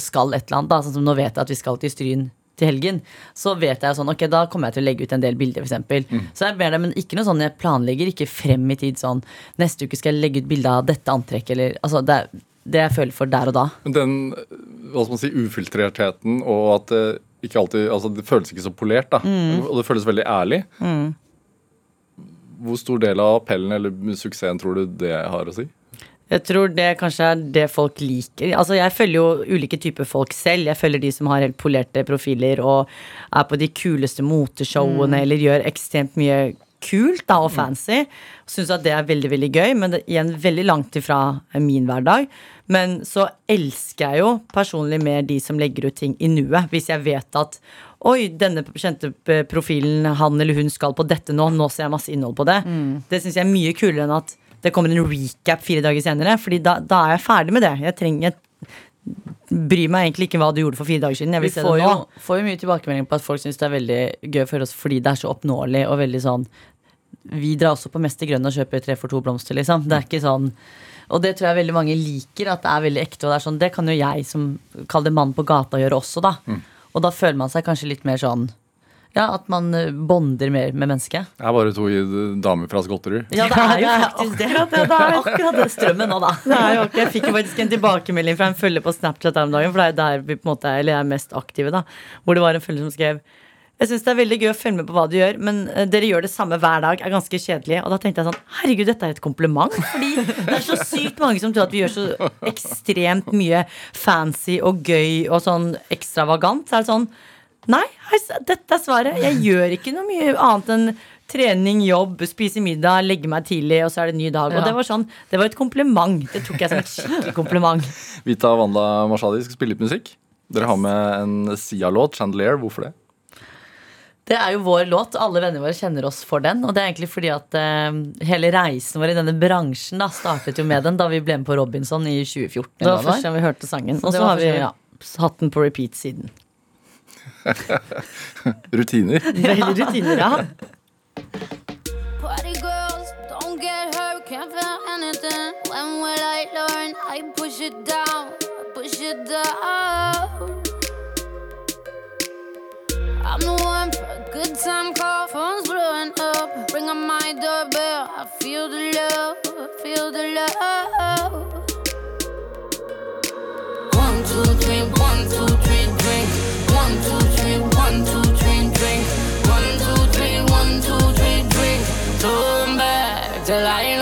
skal et eller annet, da, sånn som nå vet jeg at vi skal til Stryn til helgen, så vet jeg sånn, ok, da kommer jeg til å legge ut en del bilder, for eksempel. Så jeg ber det, men ikke noe sånn jeg planlegger, ikke frem i tid sånn, neste uke skal jeg legge ut bilde av dette antrekket, eller, altså det, er- det jeg føler for der og da. Men den hva skal man si, ufiltrertheten og at det ikke alltid altså Det føles ikke så polert, da. Og det føles veldig ærlig. Hvor stor del av appellen eller suksessen tror du det har å si? Jeg tror det kanskje er det folk liker. Altså Jeg følger jo ulike typer folk selv. Jeg følger de som har helt polerte profiler og er på de kuleste moteshowene eller gjør ekstremt mye kult da, og fancy. Syns at det er veldig veldig gøy, men det igjen veldig langt ifra min hverdag. Men så elsker jeg jo personlig mer de som legger ut ting i nuet. Hvis jeg vet at Oi, denne kjente profilen, han eller hun skal på dette nå. Nå ser jeg masse innhold på det. Det syns jeg er mye kulere enn at det kommer en recap fire dager senere. Fordi da, da er jeg ferdig med det. Jeg trenger jeg bryr meg egentlig ikke hva du gjorde for fire dager siden. Jeg Vi se får det jo, får jo mye tilbakemelding på at folk syns det er veldig gøy for oss fordi det er så oppnåelig og veldig sånn Vi drar også på Mester Grønn og kjøper tre for to blomster, liksom. Det er ikke sånn og det tror jeg veldig mange liker, at det er veldig ekte. Og det er sånn, det kan jo jeg som kaller det mann på gata gjøre også, da. Og da føler man seg kanskje litt mer sånn Ja, at man eh, bonder mer med mennesket. Jeg er bare to damer fra Skotterud. Ja, det er jo faktisk det. Det er akkurat det strømmen nå, da. Det er jo jeg fikk jo faktisk en tilbakemelding fra en følger på Snapchat her om dagen, for det er der vi på en måte eller er mest aktive, da. Hvor det var en følger som skrev jeg syns det er veldig gøy å følge med på hva du gjør, men eh, dere gjør det samme hver dag. er ganske kjedelig Og da tenkte jeg sånn Herregud, dette er et kompliment. Fordi det er så sykt mange som tror at vi gjør så ekstremt mye fancy og gøy og sånn ekstravagant. Så er det sånn Nei, dette er svaret. Jeg gjør ikke noe mye annet enn trening, jobb, spise middag, legge meg tidlig, og så er det en ny dag. Og Ja. det var sånn, det var et kompliment. Det tok jeg som et skikkelig kompliment. Vita og Wanda Mashadi skal spille litt musikk. Dere har med en Sia-låt, 'Chandelier'. Hvorfor det? Det er jo vår låt. Alle vennene våre kjenner oss for den. Og det er egentlig fordi at uh, hele reisen vår i denne bransjen da startet jo med den da vi ble med på Robinson i 2014. Det var første gang vi hørte sangen. Og så har vi ja, hatt den på repeat siden. Rutiner. Veldig rutiner, ja. Party girls, don't get hurt, can't feel anything. When will I learn? I push it down, I push it down. I'm the one for a good time call, phone's blowing up. Ring on my doorbell, I feel the love, feel the love. One, two, three, one, two, three, drink. One, two, three, one, two, three, drink. One, two, three, one, two, three, drink. Back till I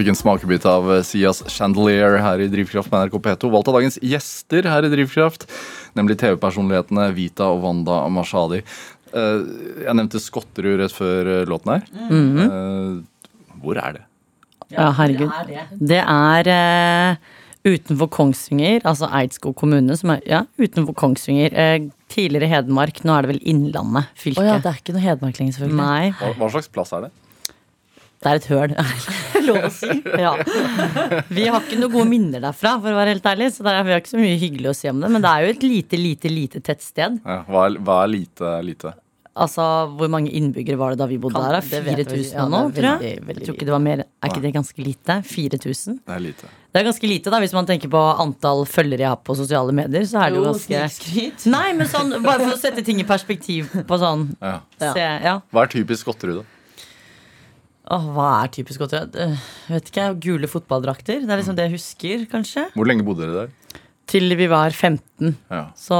fikk en smakebit av eh, Sias Chandelier her i Drivkraft med NRK P2. Valgt av dagens gjester her i Drivkraft, nemlig TV-personlighetene Vita og Wanda Mashadi. Eh, Jeg nevnte Skotterud rett før eh, låten her. Eh, Hvor er det? Ja, herregud. Det er eh, utenfor Kongsvinger, altså Eidskog kommune, som er ja, utenfor Kongsvinger. Uh, tidligere Hedmark, nå er det vel Innlandet fylke. Oh, ja, det er ikke noe Hedmark lenger, selvfølgelig. Nei, Hva, hva slags plass er det? Det er et høl. Lov å si. ja. Vi har ikke noen gode minner derfra, for å være helt ærlig. Så det er, vi har ikke så mye hyggelig å si om det. Men det er jo et lite, lite, lite tettsted. Ja, hva, er, hva er lite lite? Altså, Hvor mange innbyggere var det da vi bodde Kan- der? det vet jeg 4000. Ja, og noe, tror jeg. veldig, veldig jeg tror ikke det var mer. Er ikke det ganske lite? 4000? Det er lite. Det er ganske lite, da, hvis man tenker på antall følgere jeg har på sosiale medier. Så er det jo ganske snikskryt. Nei, men sånn, bare for å sette ting i perspektiv på sånn Ja. Ja. se, ja. Hva er typisk Skotterud, da? Åh, hva er typisk godt? Jeg vet ikke, Gule fotballdrakter. Det er liksom det jeg husker, kanskje. Hvor lenge bodde dere der? Til vi var 15. Ja. Så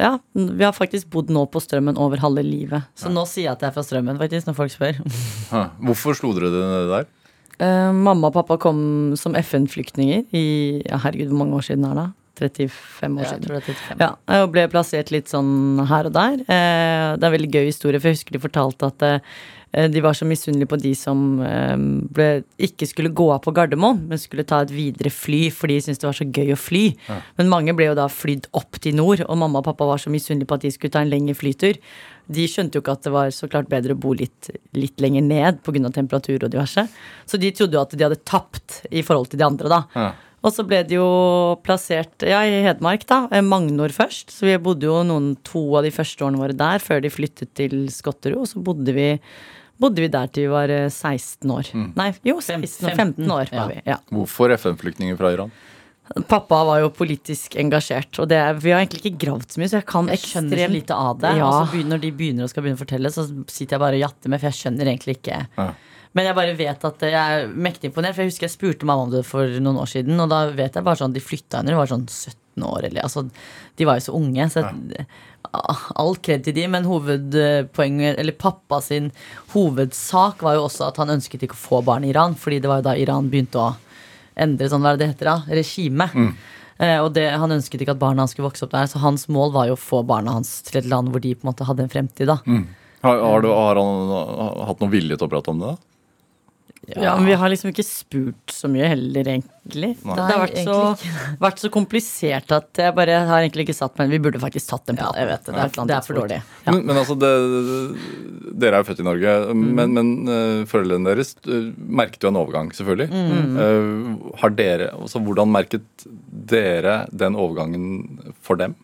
ja, vi har faktisk bodd nå på Strømmen over halve livet. Så nå sier jeg at jeg er fra Strømmen, faktisk, når folk spør. Hvorfor slo dere dere ned der? Eh, mamma og pappa kom som FN-flyktninger i ja, herregud, hvor mange år siden er det? 35 år Ja, jeg siden. tror det er 35. Ja, og ble plassert litt sånn her og der. Eh, det er en veldig gøy historie, for jeg husker de fortalte at eh, de var så misunnelige på de som eh, ble, ikke skulle gå av på Gardermoen, men skulle ta et videre fly fordi de syntes det var så gøy å fly. Men mange ble jo da flydd opp til nord, og mamma og pappa var så misunnelige på at de skulle ta en lengre flytur. De skjønte jo ikke at det var så klart bedre å bo litt, litt lenger ned pga. temperatur og diverse. Så de trodde jo at de hadde tapt i forhold til de andre, da. Ja. Og så ble de jo plassert ja, i Hedmark, da. eh, Magnor først. Så vi bodde jo noen to av de første årene våre der, før de flyttet til Skotterud. Og så bodde vi, bodde vi der til vi var eh, 16 år. Nei, jo, 16 og 15 år var Ja. vi. Ja. Hvorfor FN-flyktninger fra Iran? Pappa var jo politisk engasjert, og det, vi har egentlig ikke gravd så mye, så jeg kan Jeg skjønner ekstremt lite av det. Ja. Og så begynner, når de begynner å skal begynne å fortelle, så sitter jeg bare og jatter med, for jeg skjønner egentlig ikke. Ja. Men jeg bare vet at jeg er mektig imponert, for jeg husker jeg spurte mamma om det for noen år siden, og da vet jeg bare sånn, de flytta henne, de var sånn 17 år, eller altså, de var jo så unge, så jeg, all kred til de, men hovedpoenget, eller pappa sin hovedsak var jo også at han ønsket ikke å få barn i Iran, fordi det var jo da Iran begynte å endre sånn, hva er det det heter da, regime. Eh, og det, Han ønsket ikke at barna hans skulle vokse opp der, så hans mål var jo å få barna hans til et land hvor de på en måte hadde en fremtid. da Har, har, du, har han hatt noe vilje til å prate om det? da? Ja, men vi har liksom ikke spurt så mye heller, egentlig. Nei. Det har vært så, vært så komplisert at jeg bare har egentlig ikke satt Men Vi burde faktisk tatt en Ja, prat. jeg vet det. Det et er, det er for dårlig. Ja. Men, men altså, det, dere er jo født i Norge, men, men uh, foreldrene deres uh, merket jo en overgang, selvfølgelig. Eh, har dere, altså, hvordan merket dere den overgangen for dem?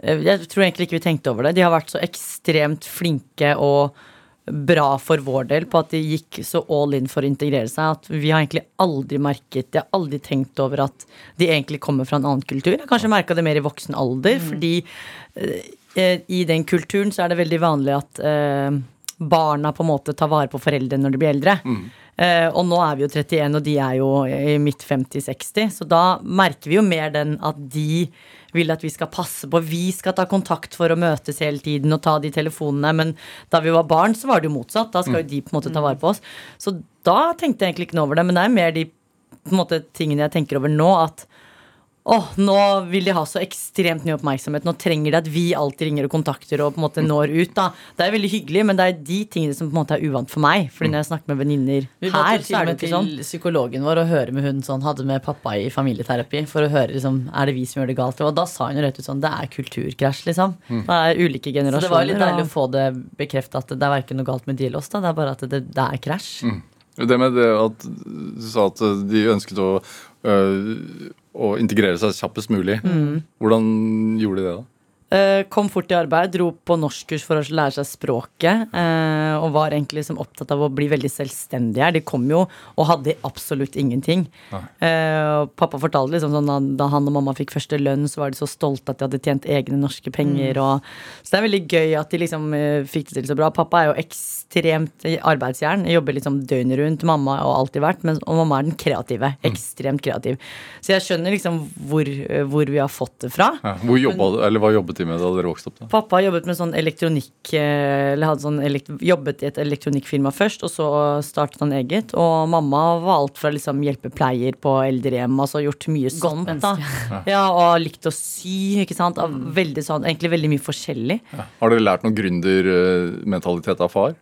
Jeg tror egentlig ikke vi tenkte over det. De har vært så ekstremt flinke og bra for vår del på at de gikk så all in for å integrere seg at vi har egentlig aldri merket Jeg har aldri tenkt over at de egentlig kommer fra en annen kultur. Jeg har kanskje merka det mer i voksen alder, fordi eh, i den kulturen så er det veldig vanlig at eh, barna på en måte tar vare på foreldrene når de blir eldre. Eh, og nå er vi jo 31, og de er jo i midt 50-60, så da merker vi jo mer den at de vil at vi skal passe på. Vi skal ta kontakt for å møtes hele tiden og ta de telefonene. Men da vi var barn, så var det jo motsatt. Da skal jo de på en måte ta vare på oss. Så da tenkte jeg egentlig ikke noe over det. Men det er mer de måte, tingene jeg tenker over nå. At åh, nå vil de ha så ekstremt mye oppmerksomhet. Nå trenger de at vi alltid ringer og kontakter og på en måte når ut. da. Det er veldig hyggelig, men det er de tingene som på en måte er uvant for meg. Fordi når jeg snakker med venninner her, så er det ikke sånn. Vi ikke til psykologen vår og høre med hun sånn, hadde med pappa i familieterapi for å høre liksom, er det vi som gjør det galt. Og da sa hun rett ut sånn det er kulturkrasj, liksom. Det er ulike generasjoner. Så det var litt deilig å få det bekrefta at det er verken noe galt med de eller oss, da. Det er bare at det, det er krasj. Det med det at du sa at de ønsket å, øh, å integrere seg kjappest mulig. Hvordan gjorde de det, da? Eh, kom fort i arbeid, dro på norskkurs for å lære seg språket. eh, og var egentlig liksom opptatt av å bli veldig selvstendig her. De kom jo og hadde absolutt ingenting. Nei. og pappa fortalte liksom sånn da han og mamma fikk første lønn, så var de så stolte at de hadde tjent egne norske penger. Og, så det er veldig gøy at de liksom eh, fikk det til så bra. Pappa er jo ekstremt arbeidsjern. Jobber liksom døgnet rundt. Mamma har alltid vært, men, og mamma er den kreative. Ekstremt kreativ. Så jeg skjønner liksom hvor, eh, hvor vi har fått det fra. Ja, hvor jobba, eller Hva jobbet de med da dere vokste opp? da? Pappa jobbet med sånn elektronikk eh, Eller hadde sånn elekt jobbet i et elektronikkfirma først, og så startet han eget. Og mamma var alt fra liksom hjelpepleier på eldrehjem, altså gjort mye sånt. da Ja, Og likt å sy, ikke sant. Veldig sånn, egentlig veldig mye forskjellig. Har dere lært noen gründermentalitet av far?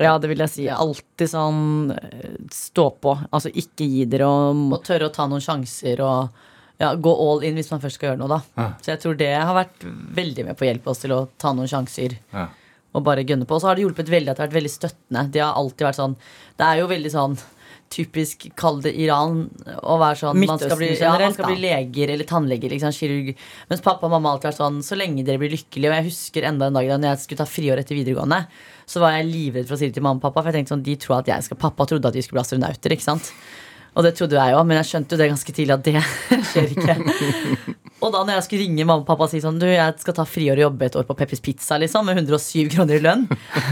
Ja, det vil jeg si. Alltid sånn eh, stå på. Altså ikke gi dere og Og tørre å ta noen sjanser og ja, gå all in hvis man først skal gjøre noe, da. Ja. Så jeg tror det har vært veldig med på å hjelpe oss til å ta noen sjanser. Ja. Og bare gønne på. Og så har det hjulpet veldig at det har vært veldig støttende. De har alltid vært sånn Det er jo veldig sånn typisk kall det Iran å være sånn man skal, bli, ja, man skal bli leger eller tannleger, liksom, kirurg. Mens pappa og mamma har alltid vært sånn så lenge dere blir lykkelige. Og jeg husker enda en dag da når jeg skulle ta friår etter videregående, så var jeg livredd for å si det til mamma og pappa. For jeg tenkte sånn, de tror at jeg skal Pappa trodde at vi skulle bli astronauter, ikke sant. Og det trodde jeg òg, men jeg skjønte jo det ganske tidlig at det skjer ikke. Og da når jeg skulle ringe mamma og pappa og si sånn Du, jeg skal ta friår og jobbe et år på Peppers Pizza liksom, med 107 kroner i lønn.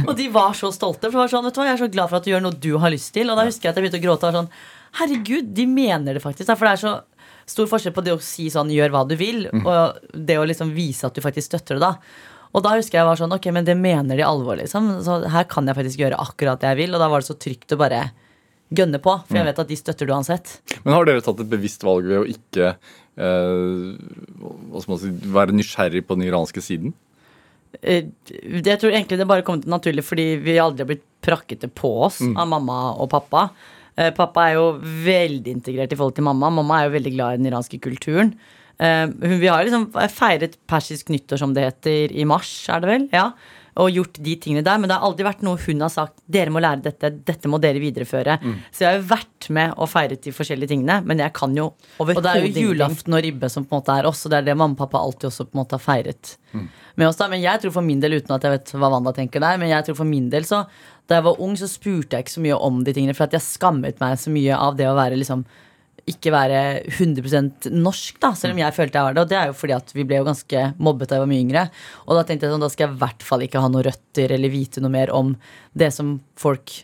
Og de var så stolte. For det var sånn, vet du hva, Jeg er så glad for at du gjør noe du har lyst til. Og da husker jeg at jeg begynte å gråte. Og var sånn, Herregud, de mener det faktisk. For det er så stor forskjell på det å si sånn gjør hva du vil, og det å liksom vise at du faktisk støtter det. da og da husker jeg var sånn, ok, men det mener de alvor, liksom. Så her kan jeg faktisk gjøre akkurat det jeg vil. Og da var det så trygt å bare gønne på, for jeg vet at de støtter du uansett. Men har dere tatt et bevisst valg ved å ikke eh, si, være nysgjerrig på den iranske siden? Eh, det- Jeg tror egentlig det bare kom til naturlig fordi vi aldri har blitt prakkete på oss av mamma og pappa. Eh, Pappa er jo veldig integrert i forhold til mamma. Mamma er jo veldig glad i den iranske kulturen. Eh, Vi har liksom feiret persisk nyttår, som det heter, i mars, er det vel? Ja. Og gjort de tingene der. Men det har aldri vært noe hun har sagt dere må lære dette, dette må dere videreføre. Så jeg har jo vært med og feiret de forskjellige tingene, men jeg kan jo overhodet Og det er jo julaften og ribbe som på en måte er oss, og det er det mamma og pappa alltid også på en måte har feiret med oss. da Men jeg tror for min del, uten at jeg vet hva Wanda tenker der, men jeg tror for min del så da jeg var ung, så spurte jeg ikke så mye om de tingene, for at jeg skammet meg så mye av det å være liksom ikke være 100 norsk, da, selv om jeg følte jeg var det. Og det er jo fordi at vi ble jo ganske mobbet da jeg var mye yngre. Og da tenkte jeg sånn, da skal jeg i hvert fall ikke ha noen røtter eller vite noe mer om det som folk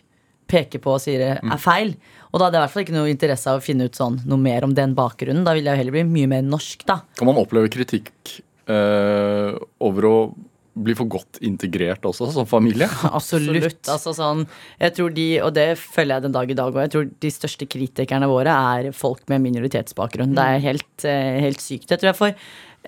peker på og sier er feil. Og da hadde jeg i hvert fall ikke noe interesse av å finne ut sånn noe mer om den bakgrunnen. Da ville jeg jo heller bli mye mer norsk, da. Kan man oppleve kritikk eh, over å bli for godt integrert også som familie? Absolutt. Altså sånn, jeg tror de, og det følger jeg den dag i dag òg, jeg tror de største kritikerne våre er folk med minoritetsbakgrunn. Det er helt, eh, helt sykt. Jeg tror jeg får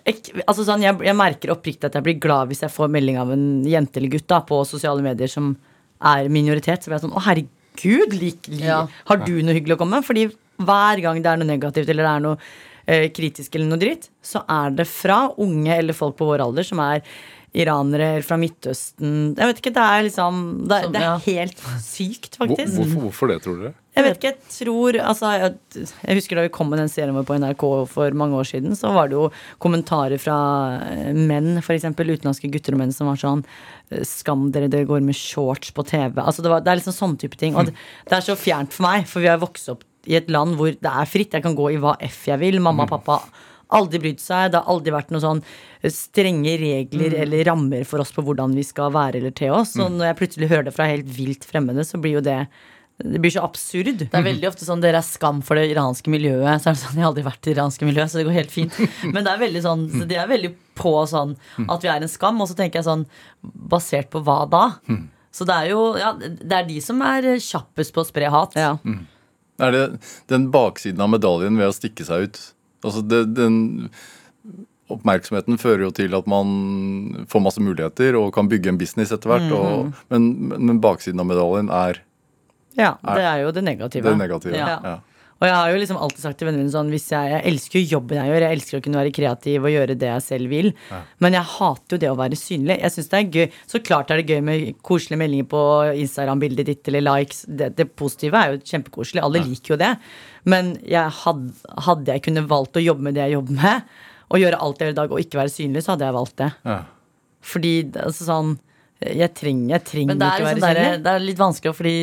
jeg, altså sånn, jeg, jeg merker oppriktig at jeg blir glad hvis jeg får melding av en jente eller gutt da, på sosiale medier som er minoritet. Så blir jeg sånn Å, herregud, lik, lik. Ja. har du noe hyggelig å komme med? Fordi hver gang det er noe negativt eller det er noe eh, kritisk eller noe dritt, så er det fra unge eller folk på vår alder som er iranere eller fra Midtøsten Jeg vet ikke, det er liksom Det, er- det er helt sykt, Hvor, faktisk. hvorfor, hvorfor det, tror dere? Jeg vet ikke, jeg tror altså, jeg, jeg husker da vi kom med den serien vår på NRK for mange år siden, så var det jo kommentarer fra eh, menn, f.eks. utenlandske gutter og menn, som var sånn eh, Skam dere, dere går med shorts på TV. Altså, det, var, det er liksom sånn type ting. Og det, det er så fjernt for meg, for vi har vokst opp i et land hvor det er fritt. Jeg kan gå i hva f jeg vil. Mamma og pappa har aldri brydd seg. Det har aldri vært noen sånn strenge regler eller rammer for oss på hvordan vi skal være eller te oss. Så når jeg plutselig hører det fra helt vilt fremmede, så blir jo det det blir så absurd. Det er veldig ofte sånn dere er skam for det iranske miljøet. Så er det sånn, Jeg har aldri vært i det iranske miljøet, så det går helt fint. Men det er veldig sånn, så de er veldig på sånn at vi er en skam. Og så tenker jeg sånn Basert på hva da? Så det er jo ja, det er de som er kjappest på å spre hat. Ja. Er det den baksiden av medaljen ved å stikke seg ut? Altså det, den Oppmerksomheten fører jo til at man får masse muligheter og kan bygge en business etter hvert. og, men, men baksiden av medaljen er ja, det er jo det negative. det negative. Ja. Ja. Og jeg har jo liksom alltid sagt til vennene mine sånn jeg, jeg elsker jo jobben jeg gjør, jeg elsker å kunne være kreativ og gjøre det jeg selv vil, men jeg hater jo det å være synlig. Jeg synes det er gøy. Så klart er det gøy med koselige meldinger på Instagram-bildet ditt eller likes. Det, det positive er jo kjempekoselig. Alle liker jo det. Men jeg had, hadde jeg kunne valgt å jobbe med det jeg jobber med, og gjøre alt jeg gjør i dag og ikke være synlig, så hadde jeg valgt det. Ja. Fordi altså sånn jeg trenger, jeg trenger er, ikke liksom være synlig. det er litt vanskelig, fordi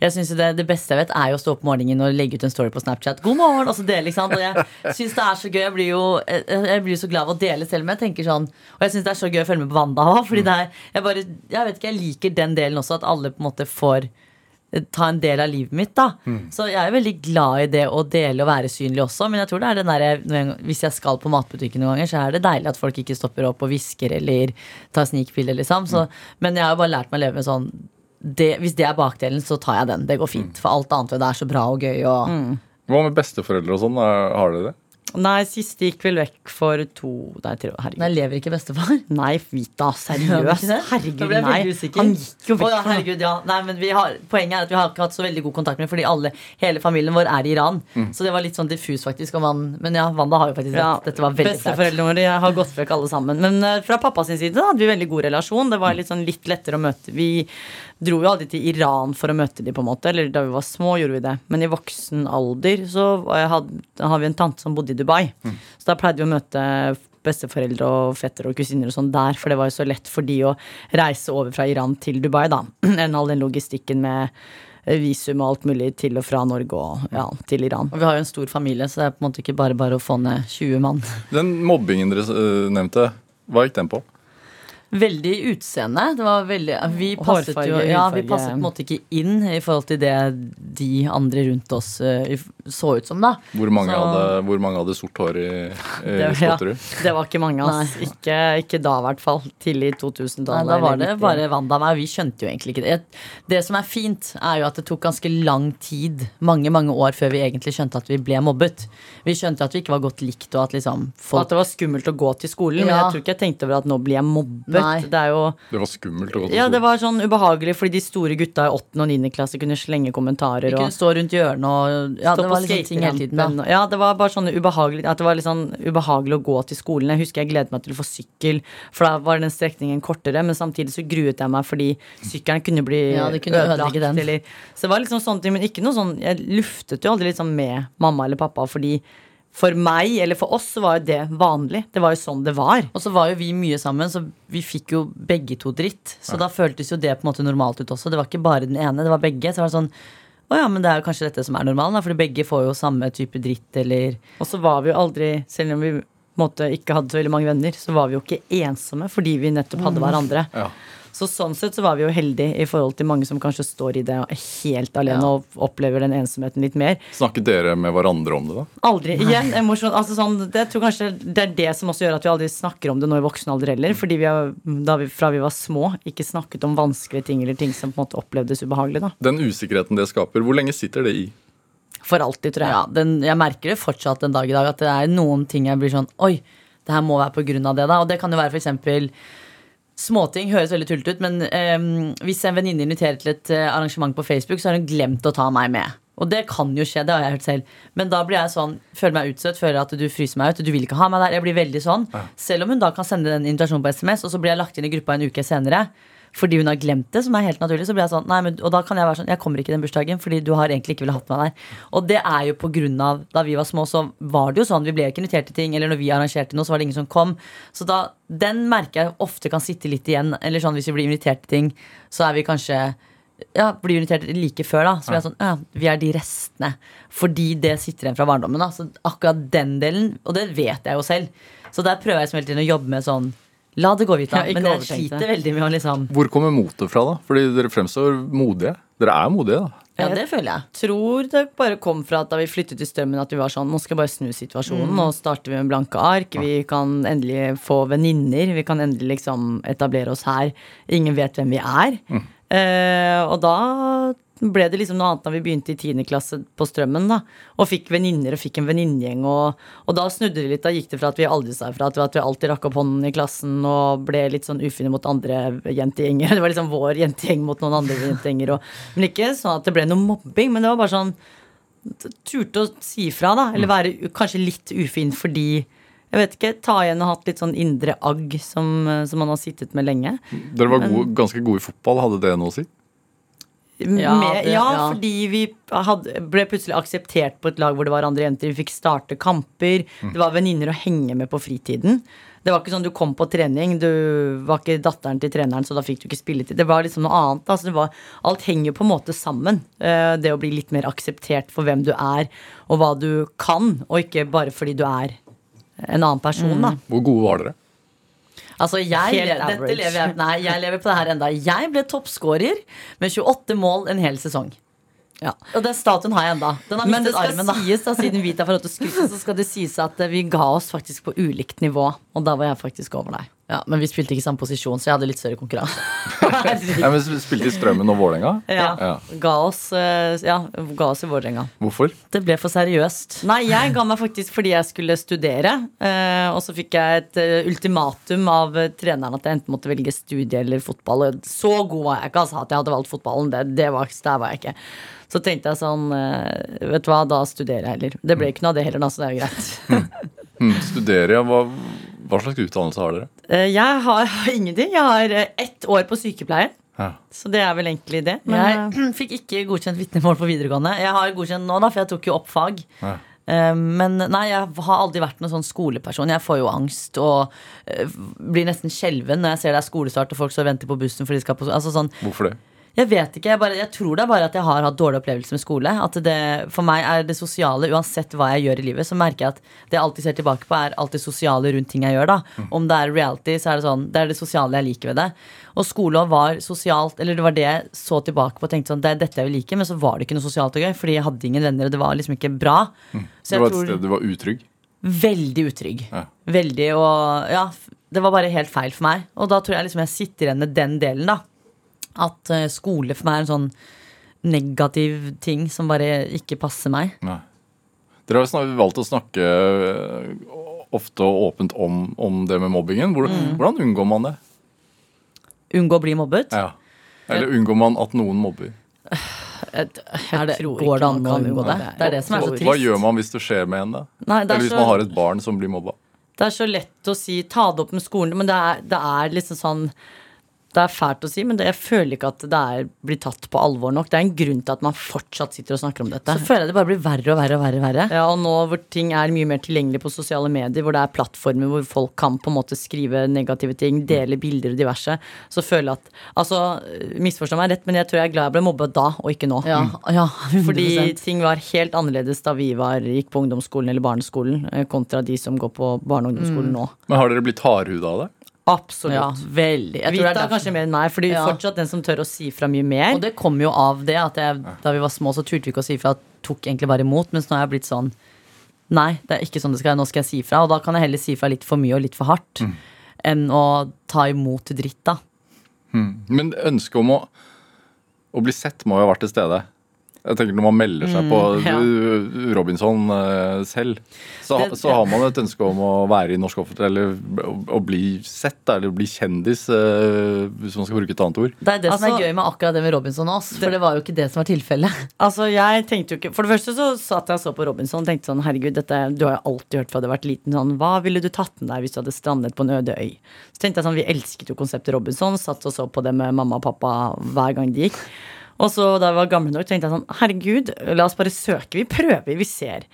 jeg synes det, det beste jeg vet, er jo å stå opp om morgenen og legge ut en story på Snapchat. God morgen! Og så dele, ikke sant? Og jeg syns det er så gøy. Jeg blir jo jeg, blir så glad av å dele selv, men jeg tenker sånn Og jeg syns det er så gøy å følge med på Wanda òg, fordi det er jeg bare Jeg vet ikke, jeg liker den delen også, at alle på en måte får ta en del av livet mitt. da Så jeg er veldig glad i det å dele og være synlig også. Men jeg tror det er den der, hvis jeg skal på matbutikken noen ganger, så er det deilig at folk ikke stopper opp og hvisker eller tar snikpiller. Liksom. Så, men jeg har jo bare lært meg å leve med sånn det, Hvis det er bakdelen, så tar jeg den. Det går fint. For alt annet ved det er så bra og gøy. Og, Hva med besteforeldre og sånn? Har dere det? Nei, siste gikk vel vekk for to Nei, tre år. Herregud. Nei, lever ikke bestefar? Nei, Vita, seriøst. Herregud, ble jeg nei. Han gikk jo vekk. Oh, ja, herregud, ja. Nei, men vi har, Poenget er at vi har ikke hatt så veldig god kontakt med fordi alle, hele familien vår er i Iran. Så det var litt sånn diffus, faktisk. Om han, men ja, Wanda har jo faktisk rett. Ja, Dette var veldig. Besteforeldrene våre har gått vekk alle sammen. Men uh, fra pappas side da hadde vi veldig god relasjon. Det var litt, sånn, litt lettere å møte. Vi dro jo aldri til Iran for å møte dem, på en måte. Eller da vi var små, gjorde vi det. Men i voksen alder så hadde, har vi en tante som bodde i Dubai. Så da pleide vi å møte besteforeldre og fettere og kusiner og sånn der, for det var jo så lett for de å reise over fra Iran til Dubai, da. Enn all den logistikken med visum og alt mulig til og fra Norge og ja, til Iran. Og vi har jo en stor familie, så det er på en måte ikke bare bare å få ned 20 mann. Den mobbingen dere eh, nevnte, hva gikk den på? Veldig utseende. Det var veldig Vi passet Hårfarge, jo Ja, vi passet på en måte ikke inn i forhold til det de andre rundt oss eh, så ut som, da. Hvor mange, Så- hadde, hvor mange hadde sort hår i, i Det, ja, det var ikke mange, ass. Ikke, ikke da, i hvert fall. Tidlig i 2000-tallet. da var det bare Wanda og meg. Vi skjønte jo egentlig ikke det. Det som er fint, er jo at det tok ganske lang tid, mange mange år, før vi egentlig skjønte at vi ble mobbet. Vi skjønte at vi ikke var godt likt, og at liksom folk at det var skummelt å gå til skolen. Men jeg tror ikke jeg tenkte over at nå blir jeg mobbet. Nei. Det er jo Det var skummelt å gå til Ja, det var sånn ubehagelig fordi de store gutta i 8. og 9. klasse kunne slenge kommentarer. De kunne og stå rundt hjørnet og Ja, stå det på var liksom ting hele tiden. da skaterampen. Ja, det var bare sånn ubehagelig At det var litt sånn ubehagelig å gå til skolen. Jeg husker jeg gledet meg til å få sykkel, for da var den strekningen kortere, men samtidig så gruet jeg meg fordi sykkelen kunne bli Ja, det kunne ødelagt. Eller, så det var liksom sånne ting, men ikke noe sånn Jeg luftet jo aldri liksom med mamma eller pappa fordi for meg, eller for oss, så var jo det vanlig. Det var jo sånn det var. Og så var jo vi mye sammen, så vi fikk jo begge to dritt. Så da føltes jo det på en måte normalt ut også. Det var ikke bare den ene, det var begge. Så var det sånn Å ja, men det er jo kanskje dette som er normalen, da, fordi begge får jo samme type dritt, eller Og så var vi jo aldri, selv om vi på en måte, ikke hadde så veldig mange venner, så var vi jo ikke ensomme fordi vi nettopp hadde hverandre. Ja. Så sånn sett så var vi jo heldige i forhold til mange som kanskje står i det helt alene Ja. og opplever den ensomheten litt mer. Snakket dere med hverandre om det, da? Aldri igjen emosjon. Altså sånn, det, tror kanskje det er det som også gjør at vi aldri snakker om det nå i voksen alder heller. Fordi vi har, da vi, fra vi var små, ikke snakket om vanskelige ting eller ting som på en måte opplevdes ubehagelig. da Den usikkerheten det skaper, hvor lenge sitter det i? For alltid, tror jeg. Ja, den, jeg merker det fortsatt en dag i dag, at det er noen ting jeg blir sånn Oi, det her må være på grunn av det, da. Og det kan jo være for eksempel Småting høres veldig tullete ut, men ehm, hvis en venninne inviterer til et eh, arrangement på Facebook, så har hun glemt å ta meg med. Og det kan jo skje, det har jeg hørt selv. Men da blir jeg sånn, føler meg utstøtt, føler at du fryser meg ut. Du vil ikke ha meg der. Jeg blir veldig sånn. Selv om hun da kan sende den invitasjonen på SMS, og så blir jeg lagt inn i gruppa en uke senere. Fordi hun har glemt det, som er helt naturlig. Så blir jeg sånn, nei, men, Og da kan jeg være sånn, jeg kommer ikke den bursdagen, fordi du har egentlig ikke ville hatt meg der. Og det er jo på grunn av Da vi var små, så var det jo sånn. Vi ble ikke invitert til ting, eller når vi arrangerte noe, så var det ingen som kom. Så da, den merker jeg ofte kan sitte litt igjen. Eller sånn hvis vi blir invitert til ting, så er vi kanskje ja, blir invitert like før, da. Så vi er sånn, ja, vi er de restene. Fordi det sitter igjen fra barndommen. da Så akkurat den delen, og det vet jeg jo selv. Så der prøver jeg som hele tiden å jobbe med sånn La det gå, Vita. Ja, Men jeg det. sliter veldig med å liksom Hvor kommer motet fra, da? Fordi dere fremstår modige. Dere er modige, da. Ja, det føler jeg. tror det bare kom fra at da vi flyttet til Strømmen, at vi var sånn Nå skal jeg bare snu situasjonen. Mm. Nå starter vi med blanke ark. Vi kan endelig få venninner. Vi kan endelig liksom etablere oss her. Ingen vet hvem vi er. Mm. Eh, og da ble det liksom noe annet da vi begynte i 10. klasse på Strømmen. da Og fikk venninner og fikk en venninnegjeng. Og, og da snudde det litt. Da gikk det fra at vi aldri sa ifra, at vi alltid rakk opp hånden i klassen og ble litt sånn ufine mot andre jentegjenger. Det var liksom vår jentegjeng mot noen andre jentegjenger. Og, men ikke sånn at det ble noe mobbing, men det var bare sånn turte å si fra, da. Eller være kanskje litt ufin fordi jeg vet ikke, ta igjen og hatt litt sånn indre agg som, som man har sittet med lenge. Dere var gode, ganske gode i fotball. Hadde det noe å si? Ja, det- ja, ja. fordi vi hadde, ble plutselig akseptert på et lag hvor det var andre jenter. Vi fikk starte kamper. Det var venninner å henge med på fritiden. Det var ikke sånn du kom på trening, du var ikke datteren til treneren, så da fikk du ikke spilletid. Det var liksom noe annet. Altså det var, alt henger jo på en måte sammen. Eh, Det å bli litt mer akseptert for hvem du er, og hva du kan, og ikke bare fordi du er en annen person, da. Hvor gode var dere? Altså, jeg, lever jeg, nei, jeg lever på det her enda. Jeg ble toppskårer med 28 mål en hel sesong. Ja. Og den statuen har jeg enda. Den har Men det skal armen, da. sies, da, siden Vita får lov til å skryte, så skal det sies at eh, vi ga oss faktisk på ulikt nivå. Og da var jeg faktisk over deg. Ja, men vi spilte ikke i samme posisjon, så jeg hadde litt større konkurranse. Ja, men Spilte i Strømmen og Vålerenga? Ja. Ja. Ga oss, eh, ja, ga oss i Vålerenga. Hvorfor? Det ble for seriøst. Nei, jeg ga meg faktisk fordi jeg skulle studere. eh, og så fikk jeg et eh, ultimatum av treneren at jeg enten måtte velge studie eller fotball. Og så god var jeg ikke, altså. At jeg hadde valgt fotballen, det, det var, der var jeg ikke. Så tenkte jeg sånn Vet du hva, da studerer jeg heller. Det ble ikke noe av det heller, da, så det er jo greit. Hmm, studere, ja. Hva, hva slags utdannelse har dere? Eh, jeg har ingenting. Jeg har eh, ett år på sykepleie. Ja. Så det er vel egentlig det. Men, eh, Jeg fikk ikke godkjent vitnemål på videregående. Jeg har godkjent nå, da, for jeg tok jo opp fag. Ja. Eh, Men nei, jeg har aldri vært noen sånn skoleperson. Jeg får jo angst og eh, blir nesten skjelven når jeg ser det er skolestart og folk står og venter på bussen. Fordi de skal på, altså sånn, Hvorfor det? Jeg vet ikke, jeg, bare, jeg tror det er bare at jeg har hatt dårlig opplevelse med skole. At det, For meg er det sosiale, uansett hva jeg gjør i livet, så merker jeg at det jeg alltid ser tilbake på, er alt det sosiale rundt ting jeg gjør. da Om det er reality, så er det sånn Det er det sosiale jeg liker ved det. Og skole var sosialt, eller det var det jeg så tilbake på og tenkte sånn Det er dette jeg vil like, men så var det ikke noe sosialt og gøy, fordi jeg hadde ingen venner, og det var liksom ikke bra. Så Det var et tror sted du var utrygg? Veldig utrygg. Ja. Veldig og Ja, det var bare helt feil for meg. Og da tror jeg liksom jeg sitter igjen med den delen, da. At eh, skole for meg er en sånn negativ ting som bare ikke passer meg. Nei. Dere har valgt å snakke øh, ofte og åpent om, om det med mobbingen. Hvordan, hvordan unngår man det? Unngå å bli mobbet. Ja. Eller unngår man at noen mobber? jeg, jeg det, tror går det an man å kan unngå det? Det er det som er så trist. Hva gjør man hvis det skjer med en, da? Nei, Eller hvis hvis man har et barn som blir mobba? det er så lett å si ta det opp med skolen, men det er, det er liksom sånn det er fælt å si, men det, jeg føler ikke at det er, blir tatt på alvor nok. Det er en grunn til at man fortsatt sitter og snakker om dette. Så føler jeg det bare blir verre og verre og verre. og verre. Ja, og nå hvor ting er mye mer tilgjengelig på sosiale medier, hvor det er plattformer hvor folk kan på en måte skrive negative ting, dele bilder og diverse, så føler jeg at Altså, misforstå meg rett, men jeg tror jeg er glad jeg ble mobba da, og ikke nå. Ja, ja 100%. Fordi ting var helt annerledes da vi var, gikk på ungdomsskolen eller barneskolen, eh, kontra de som går på barne- og ungdomsskolen nå. Men har dere blitt hardhuda av det? Absolutt. ja, veldig. Jeg tror det er kanskje mer enn meg, fordi Ja. fortsatt den som tør å si fra mye mer. Og det kom jo av det at jeg, da vi var små, så turte vi ikke å si fra. Tok egentlig bare imot. Mens nå er jeg blitt sånn Nei, det er ikke sånn det skal være. Nå skal jeg si fra. Og da kan jeg heller si fra litt for mye og litt for hardt. Enn å ta imot dritt, da. Men ønsket om å, å bli sett må jo ha vært til stede. Jeg tenker Når man melder seg på ja. uh, Robinson uh, selv, så, Det- så har man et ønske om å være i norsk offentlighet eller å, å bli sett, eller bli kjendis, uh, hvis man skal bruke et annet ord. Det er det som Altså- er gøy med akkurat det med Robinson og oss. For det var jo ikke det som var tilfellet. Altså, jeg tenkte jo ikke For det første så satt jeg og så på Robinson og tenkte sånn Herregud, dette, du har jo alltid hørt fra du har vært liten sånn Hva ville du tatt med deg hvis du hadde strandet på en øde øy? Så tenkte jeg sånn, Vi elsket jo konseptet Robinson. Satt og så på det med mamma og pappa hver gang de gikk. Og så da jeg var gammel nok, tenkte jeg sånn Herregud, la oss bare søke. Vi prøver, vi ser.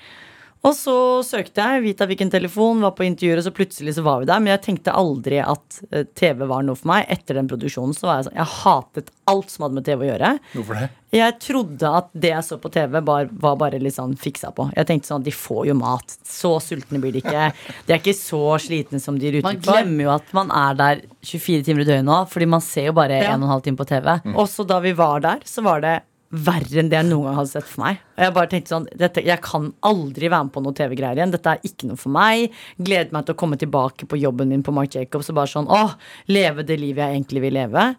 Og så søkte jeg, Vita fikk en telefon, var på intervjuer, og så plutselig så var vi der. Men jeg tenkte aldri at eh, TV var noe for meg. Etter den produksjonen så var jeg sånn Jeg hatet alt som hadde med TV å gjøre. Hvorfor det? Jeg trodde at det jeg så på TV, var, var bare litt sånn fiksa på. Jeg tenkte sånn, De får jo mat. Så sultne blir de ikke. De er ikke så slitne som de er Man på. Man glemmer jo at man er der 24 timer i døgnet nå, fordi man ser jo bare Ja. 1 12 time på TV. Også da vi var der, så var det verre enn det jeg noen gang hadde sett for meg. Og jeg bare tenkte sånn, dette, Jeg kan aldri være med på noe TV-greier igjen. Dette er ikke noe for meg. Gledet meg til å komme tilbake på jobben min på Mark Jacobs og bare sånn åh, leve det livet jeg egentlig vil leve.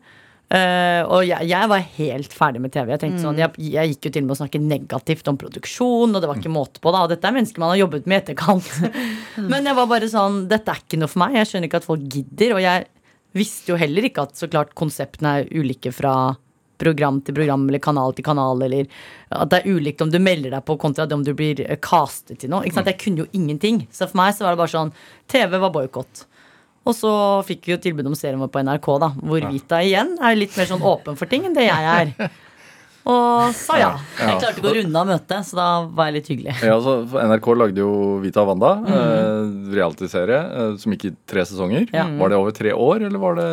Uh, og jeg, jeg var helt ferdig med TV. Jeg tenkte sånn, jeg, jeg gikk jo til og med å snakke negativt om produksjon, og det var ikke måte på. da Og dette er mennesker man har jobbet med i etterkant. Men jeg var bare sånn, dette er ikke noe for meg. Jeg skjønner ikke at folk gidder. Og jeg visste jo heller ikke at så klart konseptene er ulike fra program til program eller kanal til kanal, eller at det er ulikt om du melder deg på kontra det om du blir eh, castet til noe. Ikke sant? Jeg kunne jo ingenting. Så for meg så var det bare sånn TV var boikott. Og så fikk vi jo tilbud om serien vår på NRK, da, hvor Vita igjen er litt mer sånn åpen for ting enn det jeg er. Og sa ja. Jeg klarte ikke å runde av møtet, så da var jeg litt hyggelig. Ja, altså, NRK lagde jo Vita Wanda, eh, realityserie, eh, som gikk i tre sesonger. Ja. Var det over tre år, eller var det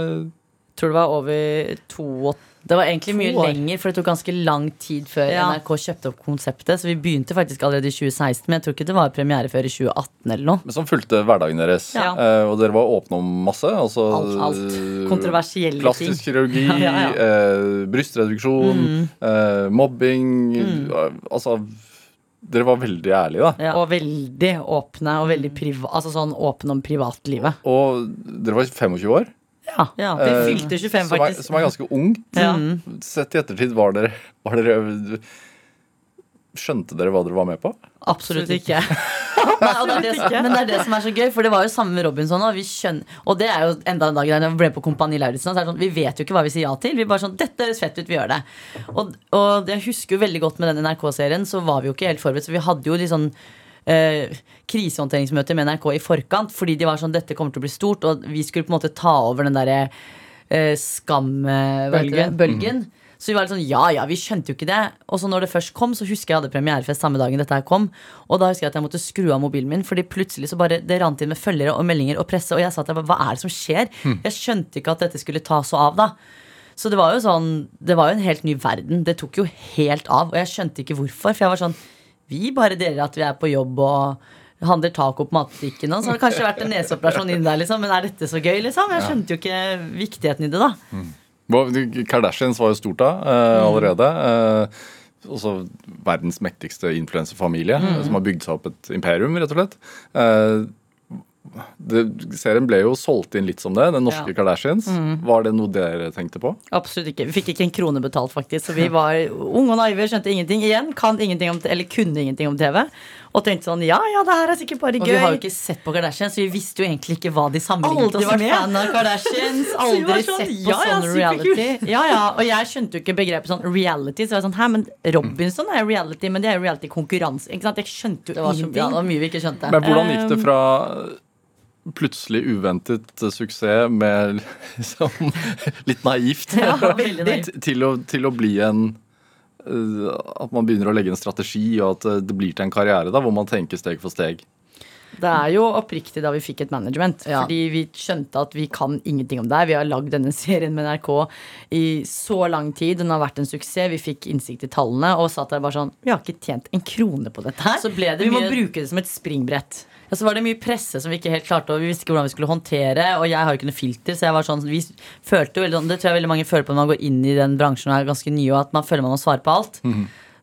Tror det var over to og Det var egentlig mye lenger, for det tok ganske lang tid før Ja. NRK kjøpte opp konseptet. Så vi begynte faktisk allerede i 2016, men jeg tror ikke det var premiere før i 2018 eller noe. Men som fulgte hverdagen deres. Ja. Eh, og dere var åpne om masse. Altså, Alt, alt. eh, Kontroversielle Plastisk ting. kirurgi, Ja, ja, ja. Eh, brystreduksjon, eh, mobbing mm. Altså, dere var veldig ærlige, da. Ja. Og veldig åpne og veldig priva altså sånn åpne om privatlivet. Og dere var 25 år, Ja, Ja. Vi Eh, fylte 25, som er, faktisk. som er ganske ungt. Ja. Sett i ettertid, var dere, var dere Skjønte dere hva dere var med på? Absolutt ikke. Nei, det det, som- men det er det som er så gøy, for det var jo samme med Robinson. Og, vi skjønner, og det er jo enda en dag der jeg ble på Kompani Lauritzen. Sånn, vi vet jo ikke hva vi sier ja til. Vi bare sånn, dette høres fett ut, vi gjør det. Og, og jeg husker jo veldig godt med den NRK-serien, så var vi jo ikke helt forberedt. Så vi hadde jo litt sånn eh, krisehåndteringsmøter med NRK i forkant, fordi de var sånn, dette kommer til å bli stort, og vi skulle på en måte ta over den derre eh, skam... eh. Bølgen. Så vi var litt sånn, ja ja, vi skjønte jo ikke det. Og så når det først kom, så husker jeg jeg hadde premierefest samme dagen dette her kom. Og da husker jeg at jeg måtte skru av mobilen min, fordi plutselig så bare det rant inn med følgere og meldinger og presse. Og jeg sa til bare, hva er det som skjer? Jeg skjønte ikke at dette skulle ta så av, da. Så det var jo sånn, det var jo en helt ny verden. Det tok jo helt av. Og jeg skjønte ikke hvorfor. For jeg var sånn, vi bare deler at vi er på jobb og handler taco på matbutikken. Og så har det kanskje vært en neseoperasjon inn der, liksom. Men er dette så gøy, liksom? Jeg skjønte jo ikke viktigheten i det, da. Mm. Kardashians var jo stort da, eh, allerede. Eh, også verdens mektigste influenserfamilie, som har bygd seg opp et imperium, rett og slett. Eh, det, serien ble jo solgt inn litt som det, den norske Ja. Kardashians. Var det noe dere tenkte på? Absolutt ikke. Vi fikk ikke en krone betalt, faktisk. Så vi var unge og naive, skjønte ingenting. Igjen, kan ingenting om, eller kunne ingenting om TV. Og tenkte sånn ja ja, det her er sikkert bare gøy. Og vi har jo ikke sett på Kardashians, så vi visste jo egentlig ikke hva de sammenlignet oss med. fan av Kardashians. Aldri sånn, sett på ja, ja, sånn reality. Ja, ja, Og jeg skjønte jo ikke begrepet sånn reality. Så jeg var sånn, hæ, men Robinson er reality, men det er jo reality-konkurranse. Ikke sant? Jeg skjønte jo Det var, så, ja, det var mye vi ikke skjønte. Men hvordan gikk det fra plutselig uventet suksess med liksom litt naivt ja, naivt. til, å, til å bli en eh, At man begynner å legge en strategi, og at eh, det blir til en karriere da, hvor man tenker steg for steg. Det er jo oppriktig da vi fikk et management. Ja. Fordi vi skjønte at vi kan ingenting om det. her. Vi har lagd denne serien med NRK i så lang tid. Den har vært en suksess. Vi fikk innsikt i tallene og satt der bare sånn Vi har ikke tjent en krone på dette her. Så ble det vi må bruke det som et springbrett. Ja, så var det mye presse som vi ikke helt klarte, og vi visste ikke hvordan vi skulle håndtere. Og jeg har jo ikke noe filter, så jeg var sånn vi følte jo sånn Det tror jeg veldig mange føler på når man går inn i den bransjen og er ganske ny, og at man føler man må svare på alt.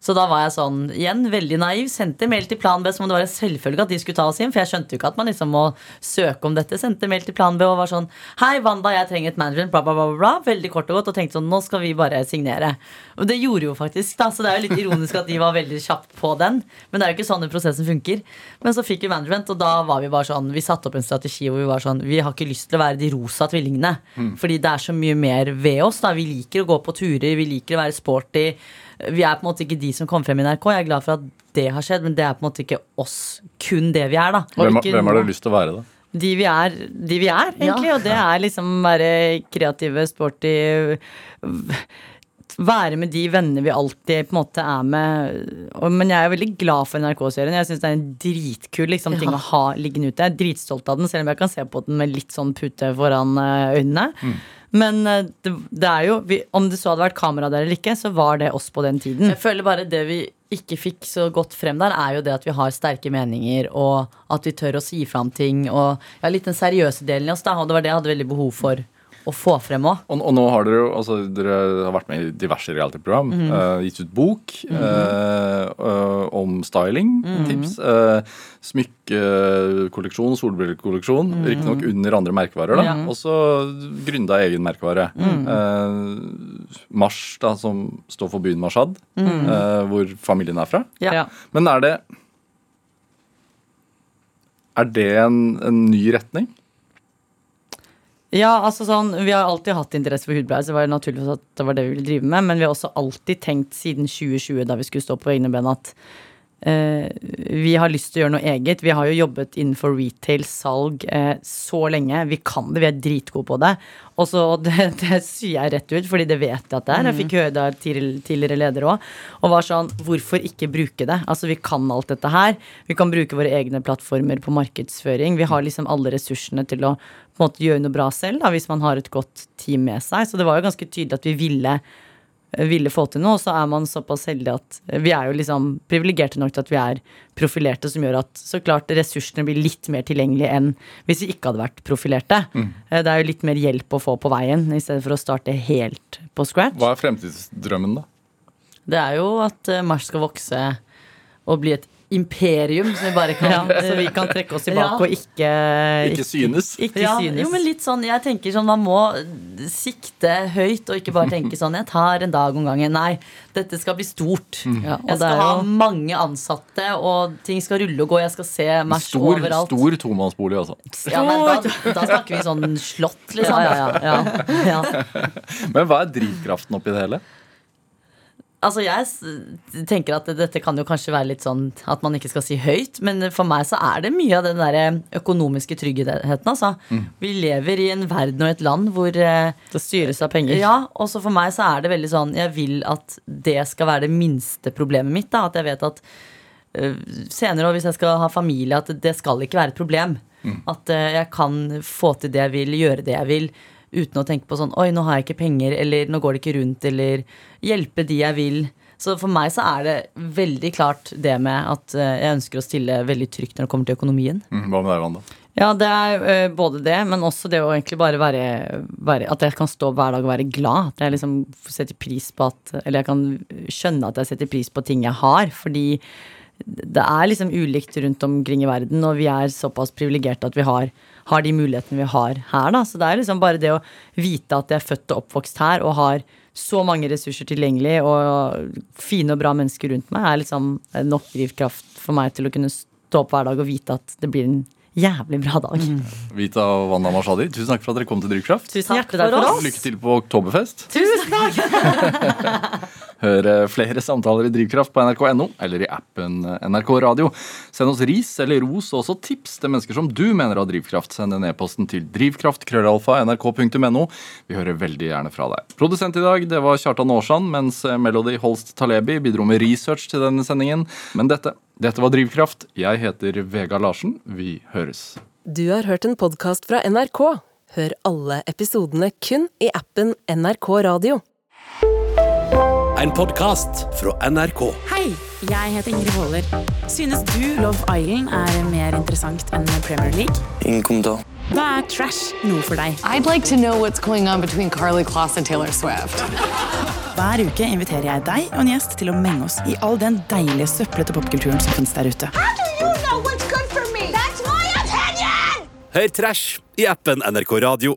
Så da var jeg sånn, igjen, veldig naiv. Sendte mail til Plan B som om det var en selvfølge at de skulle ta oss inn. For jeg skjønte jo ikke at man liksom må søke om dette. Sendte mail til Plan B og var sånn Hei, Wanda, jeg trenger et management, bla, bla, bla. bla. Veldig kort og godt. Og tenkte sånn, nå skal vi bare signere. Og det gjorde jo faktisk, da. Så det er jo litt ironisk at de var veldig kjapt på den. Men det er jo ikke sånn den prosessen funker. Men så fikk vi management, og da var vi bare sånn Vi satte opp en strategi hvor vi var sånn Vi har ikke lyst til å være de rosa tvillingene. Fordi det er så mye mer ved oss. da Vi liker å gå på turer, vi liker å være sporty. Vi er på en måte ikke de som kom frem i NRK. Jeg er glad for at det har skjedd, men det er på en måte ikke oss. Kun det vi er, da. Hvem, ikke hvem har du lyst til å være, da? De vi er, de vi er egentlig. Og det er liksom være kreative, sporty Være med de vennene vi alltid på en måte er med. Og, men jeg er veldig glad for NRK-serien. Jeg syns det er en dritkul liksom, ting å ha liggende ute. Jeg er dritstolt av den, selv om jeg kan se på den med litt sånn pute foran øynene. øynene. Men eh, det, det er jo vi, Om det så hadde vært kamera der eller ikke, så var det oss på den tiden. Jeg føler bare det vi ikke fikk så godt frem der, er jo det at vi har sterke meninger, og at vi tør å si fram ting. Og ja, litt den seriøse delen i oss, da. Og det var det jeg hadde veldig behov for å få frem òg. Og, og nå har dere jo altså, Dere har vært med i diverse reality-program. eh, gitt ut bok eh, uh, om styling. Tips. Uh, smykkekolleksjon, solbrillekolleksjon. Riktignok under andre merkevarer. da Ja. Og så gründa egen merkevare. Eh, Mars, da, som står for byen Mashhad, eh, hvor familien er fra. Ja. Men er det Er det en, en ny retning? Ja, altså sånn, Vi har alltid hatt interesse for hudpleie, så det var jo naturlig at det var det vi ville drive med. Men vi har også alltid tenkt siden 2020, da vi skulle stå på egne ben, at vi har lyst til å gjøre noe eget. Vi har jo jobbet innenfor retail, salg, eh, så lenge. Vi kan det, vi er dritgode på det. Og så, det, det sier jeg rett ut, fordi det vet jeg at det er. Jeg fikk høre det av tidligere, leder ledere òg. Og var sånn, hvorfor ikke bruke det? Altså, vi kan alt dette her. Vi kan bruke våre egne plattformer på markedsføring. Vi har liksom alle ressursene til å på en måte gjøre noe bra selv, da, hvis man har et godt team med seg. Så det var jo ganske tydelig at vi ville ville få til noe. Og så er man såpass heldig at vi er jo liksom privilegerte nok til at vi er profilerte, som gjør at så klart ressursene blir litt mer tilgjengelige enn hvis vi ikke hadde vært profilerte. Mm. Det er jo litt mer hjelp å få på veien, i stedet for å starte helt på scratch. Hva er fremtidsdrømmen, da? Det er jo at eh, Mars skal vokse og bli et imperium, så vi bare kan, så vi kan trekke oss tilbake Ja. og ikke Ikke synes? Ikke Ja, synes. jo, men litt sånn, jeg tenker sånn Man må sikte høyt og ikke bare tenke sånn Jeg tar en dag om gangen. Nei, dette skal bli stort. Ja, og Jeg skal ha jo mange ansatte, og ting skal rulle og gå. Jeg skal se Stor, overalt. stor tomannsbolig, altså. Ja, men da, da snakker vi sånn slott, liksom. Ja, ja, ja, ja. Ja. Men hva er drivkraften oppi det hele? Altså jeg tenker at dette kan jo kanskje være litt sånn at man ikke skal si høyt, men for meg så er det mye av den der økonomiske tryggheten. Altså. Vi lever i en verden og et land hvor eh, Det styres av penger. Ja, og så for meg så er det veldig sånn Jeg vil at det skal være det minste problemet mitt. Da. At jeg vet at øh, senere, og hvis jeg skal ha familie, at det skal ikke være et problem. At øh, jeg kan få til det jeg vil, gjøre det jeg vil, uten å tenke på sånn Oi, nå har jeg ikke penger, eller nå går det ikke rundt, eller hjelpe de jeg vil. Så for meg så er det veldig klart det med at øh, jeg ønsker å stille veldig trygt når det kommer til økonomien. Mm, Hva med deg, Wanda? Ja, det er eh, både det, men også det å egentlig bare være, være At jeg kan stå hver dag og være glad. At jeg liksom setter pris på at Eller jeg kan skjønne at jeg setter pris på ting jeg har. Fordi det er liksom ulikt rundt omkring i verden, og vi er såpass privilegerte at vi har, har de mulighetene vi har her. Da. Så det er liksom bare det å vite at jeg er født og oppvokst her og har så mange ressurser tilgjengelig og fine og bra mennesker rundt meg, er liksom nok drivkraft for meg til å kunne stå opp hver dag og vite at det blir en jævlig bra dag. Vita og Wanda Mashadi, tusen takk for at dere kom til Drivkraft. Tusen Takk hjertelig takk for oss. Lykke til på Oktoberfest. Tusen takk! Hør eh, flere samtaler i Drivkraft på nrk.no eller i appen eh, NRK Radio. Send oss ris eller ros og også tips til mennesker som du mener har drivkraft. Send en e-posten til drivkraft.krøllalfa.nrk.no. Vi hører veldig gjerne fra deg. Produsent i dag det var Kjartan Aarsand, mens Melody Holst Talebi bidro med research til denne sendingen. Men dette, dette var Drivkraft. Jeg heter Vega Larsen. Vi høres. Du har hørt en podkast fra NRK. Hør alle episodene kun i appen NRK Radio. En podkast fra NRK. Hei, jeg heter Ingrid Haaler. Synes du Love Island er mer interessant enn Premier League? Ingen kommentar. Da er trash noe for deg. I'd like to know what's going on between Carly Kloss and Taylor Swift. Hver uke inviterer jeg deg og en gjest til å menge oss i all den deilige søplete popkulturen som finnes der ute. Hør Trash i appen NRK Radio.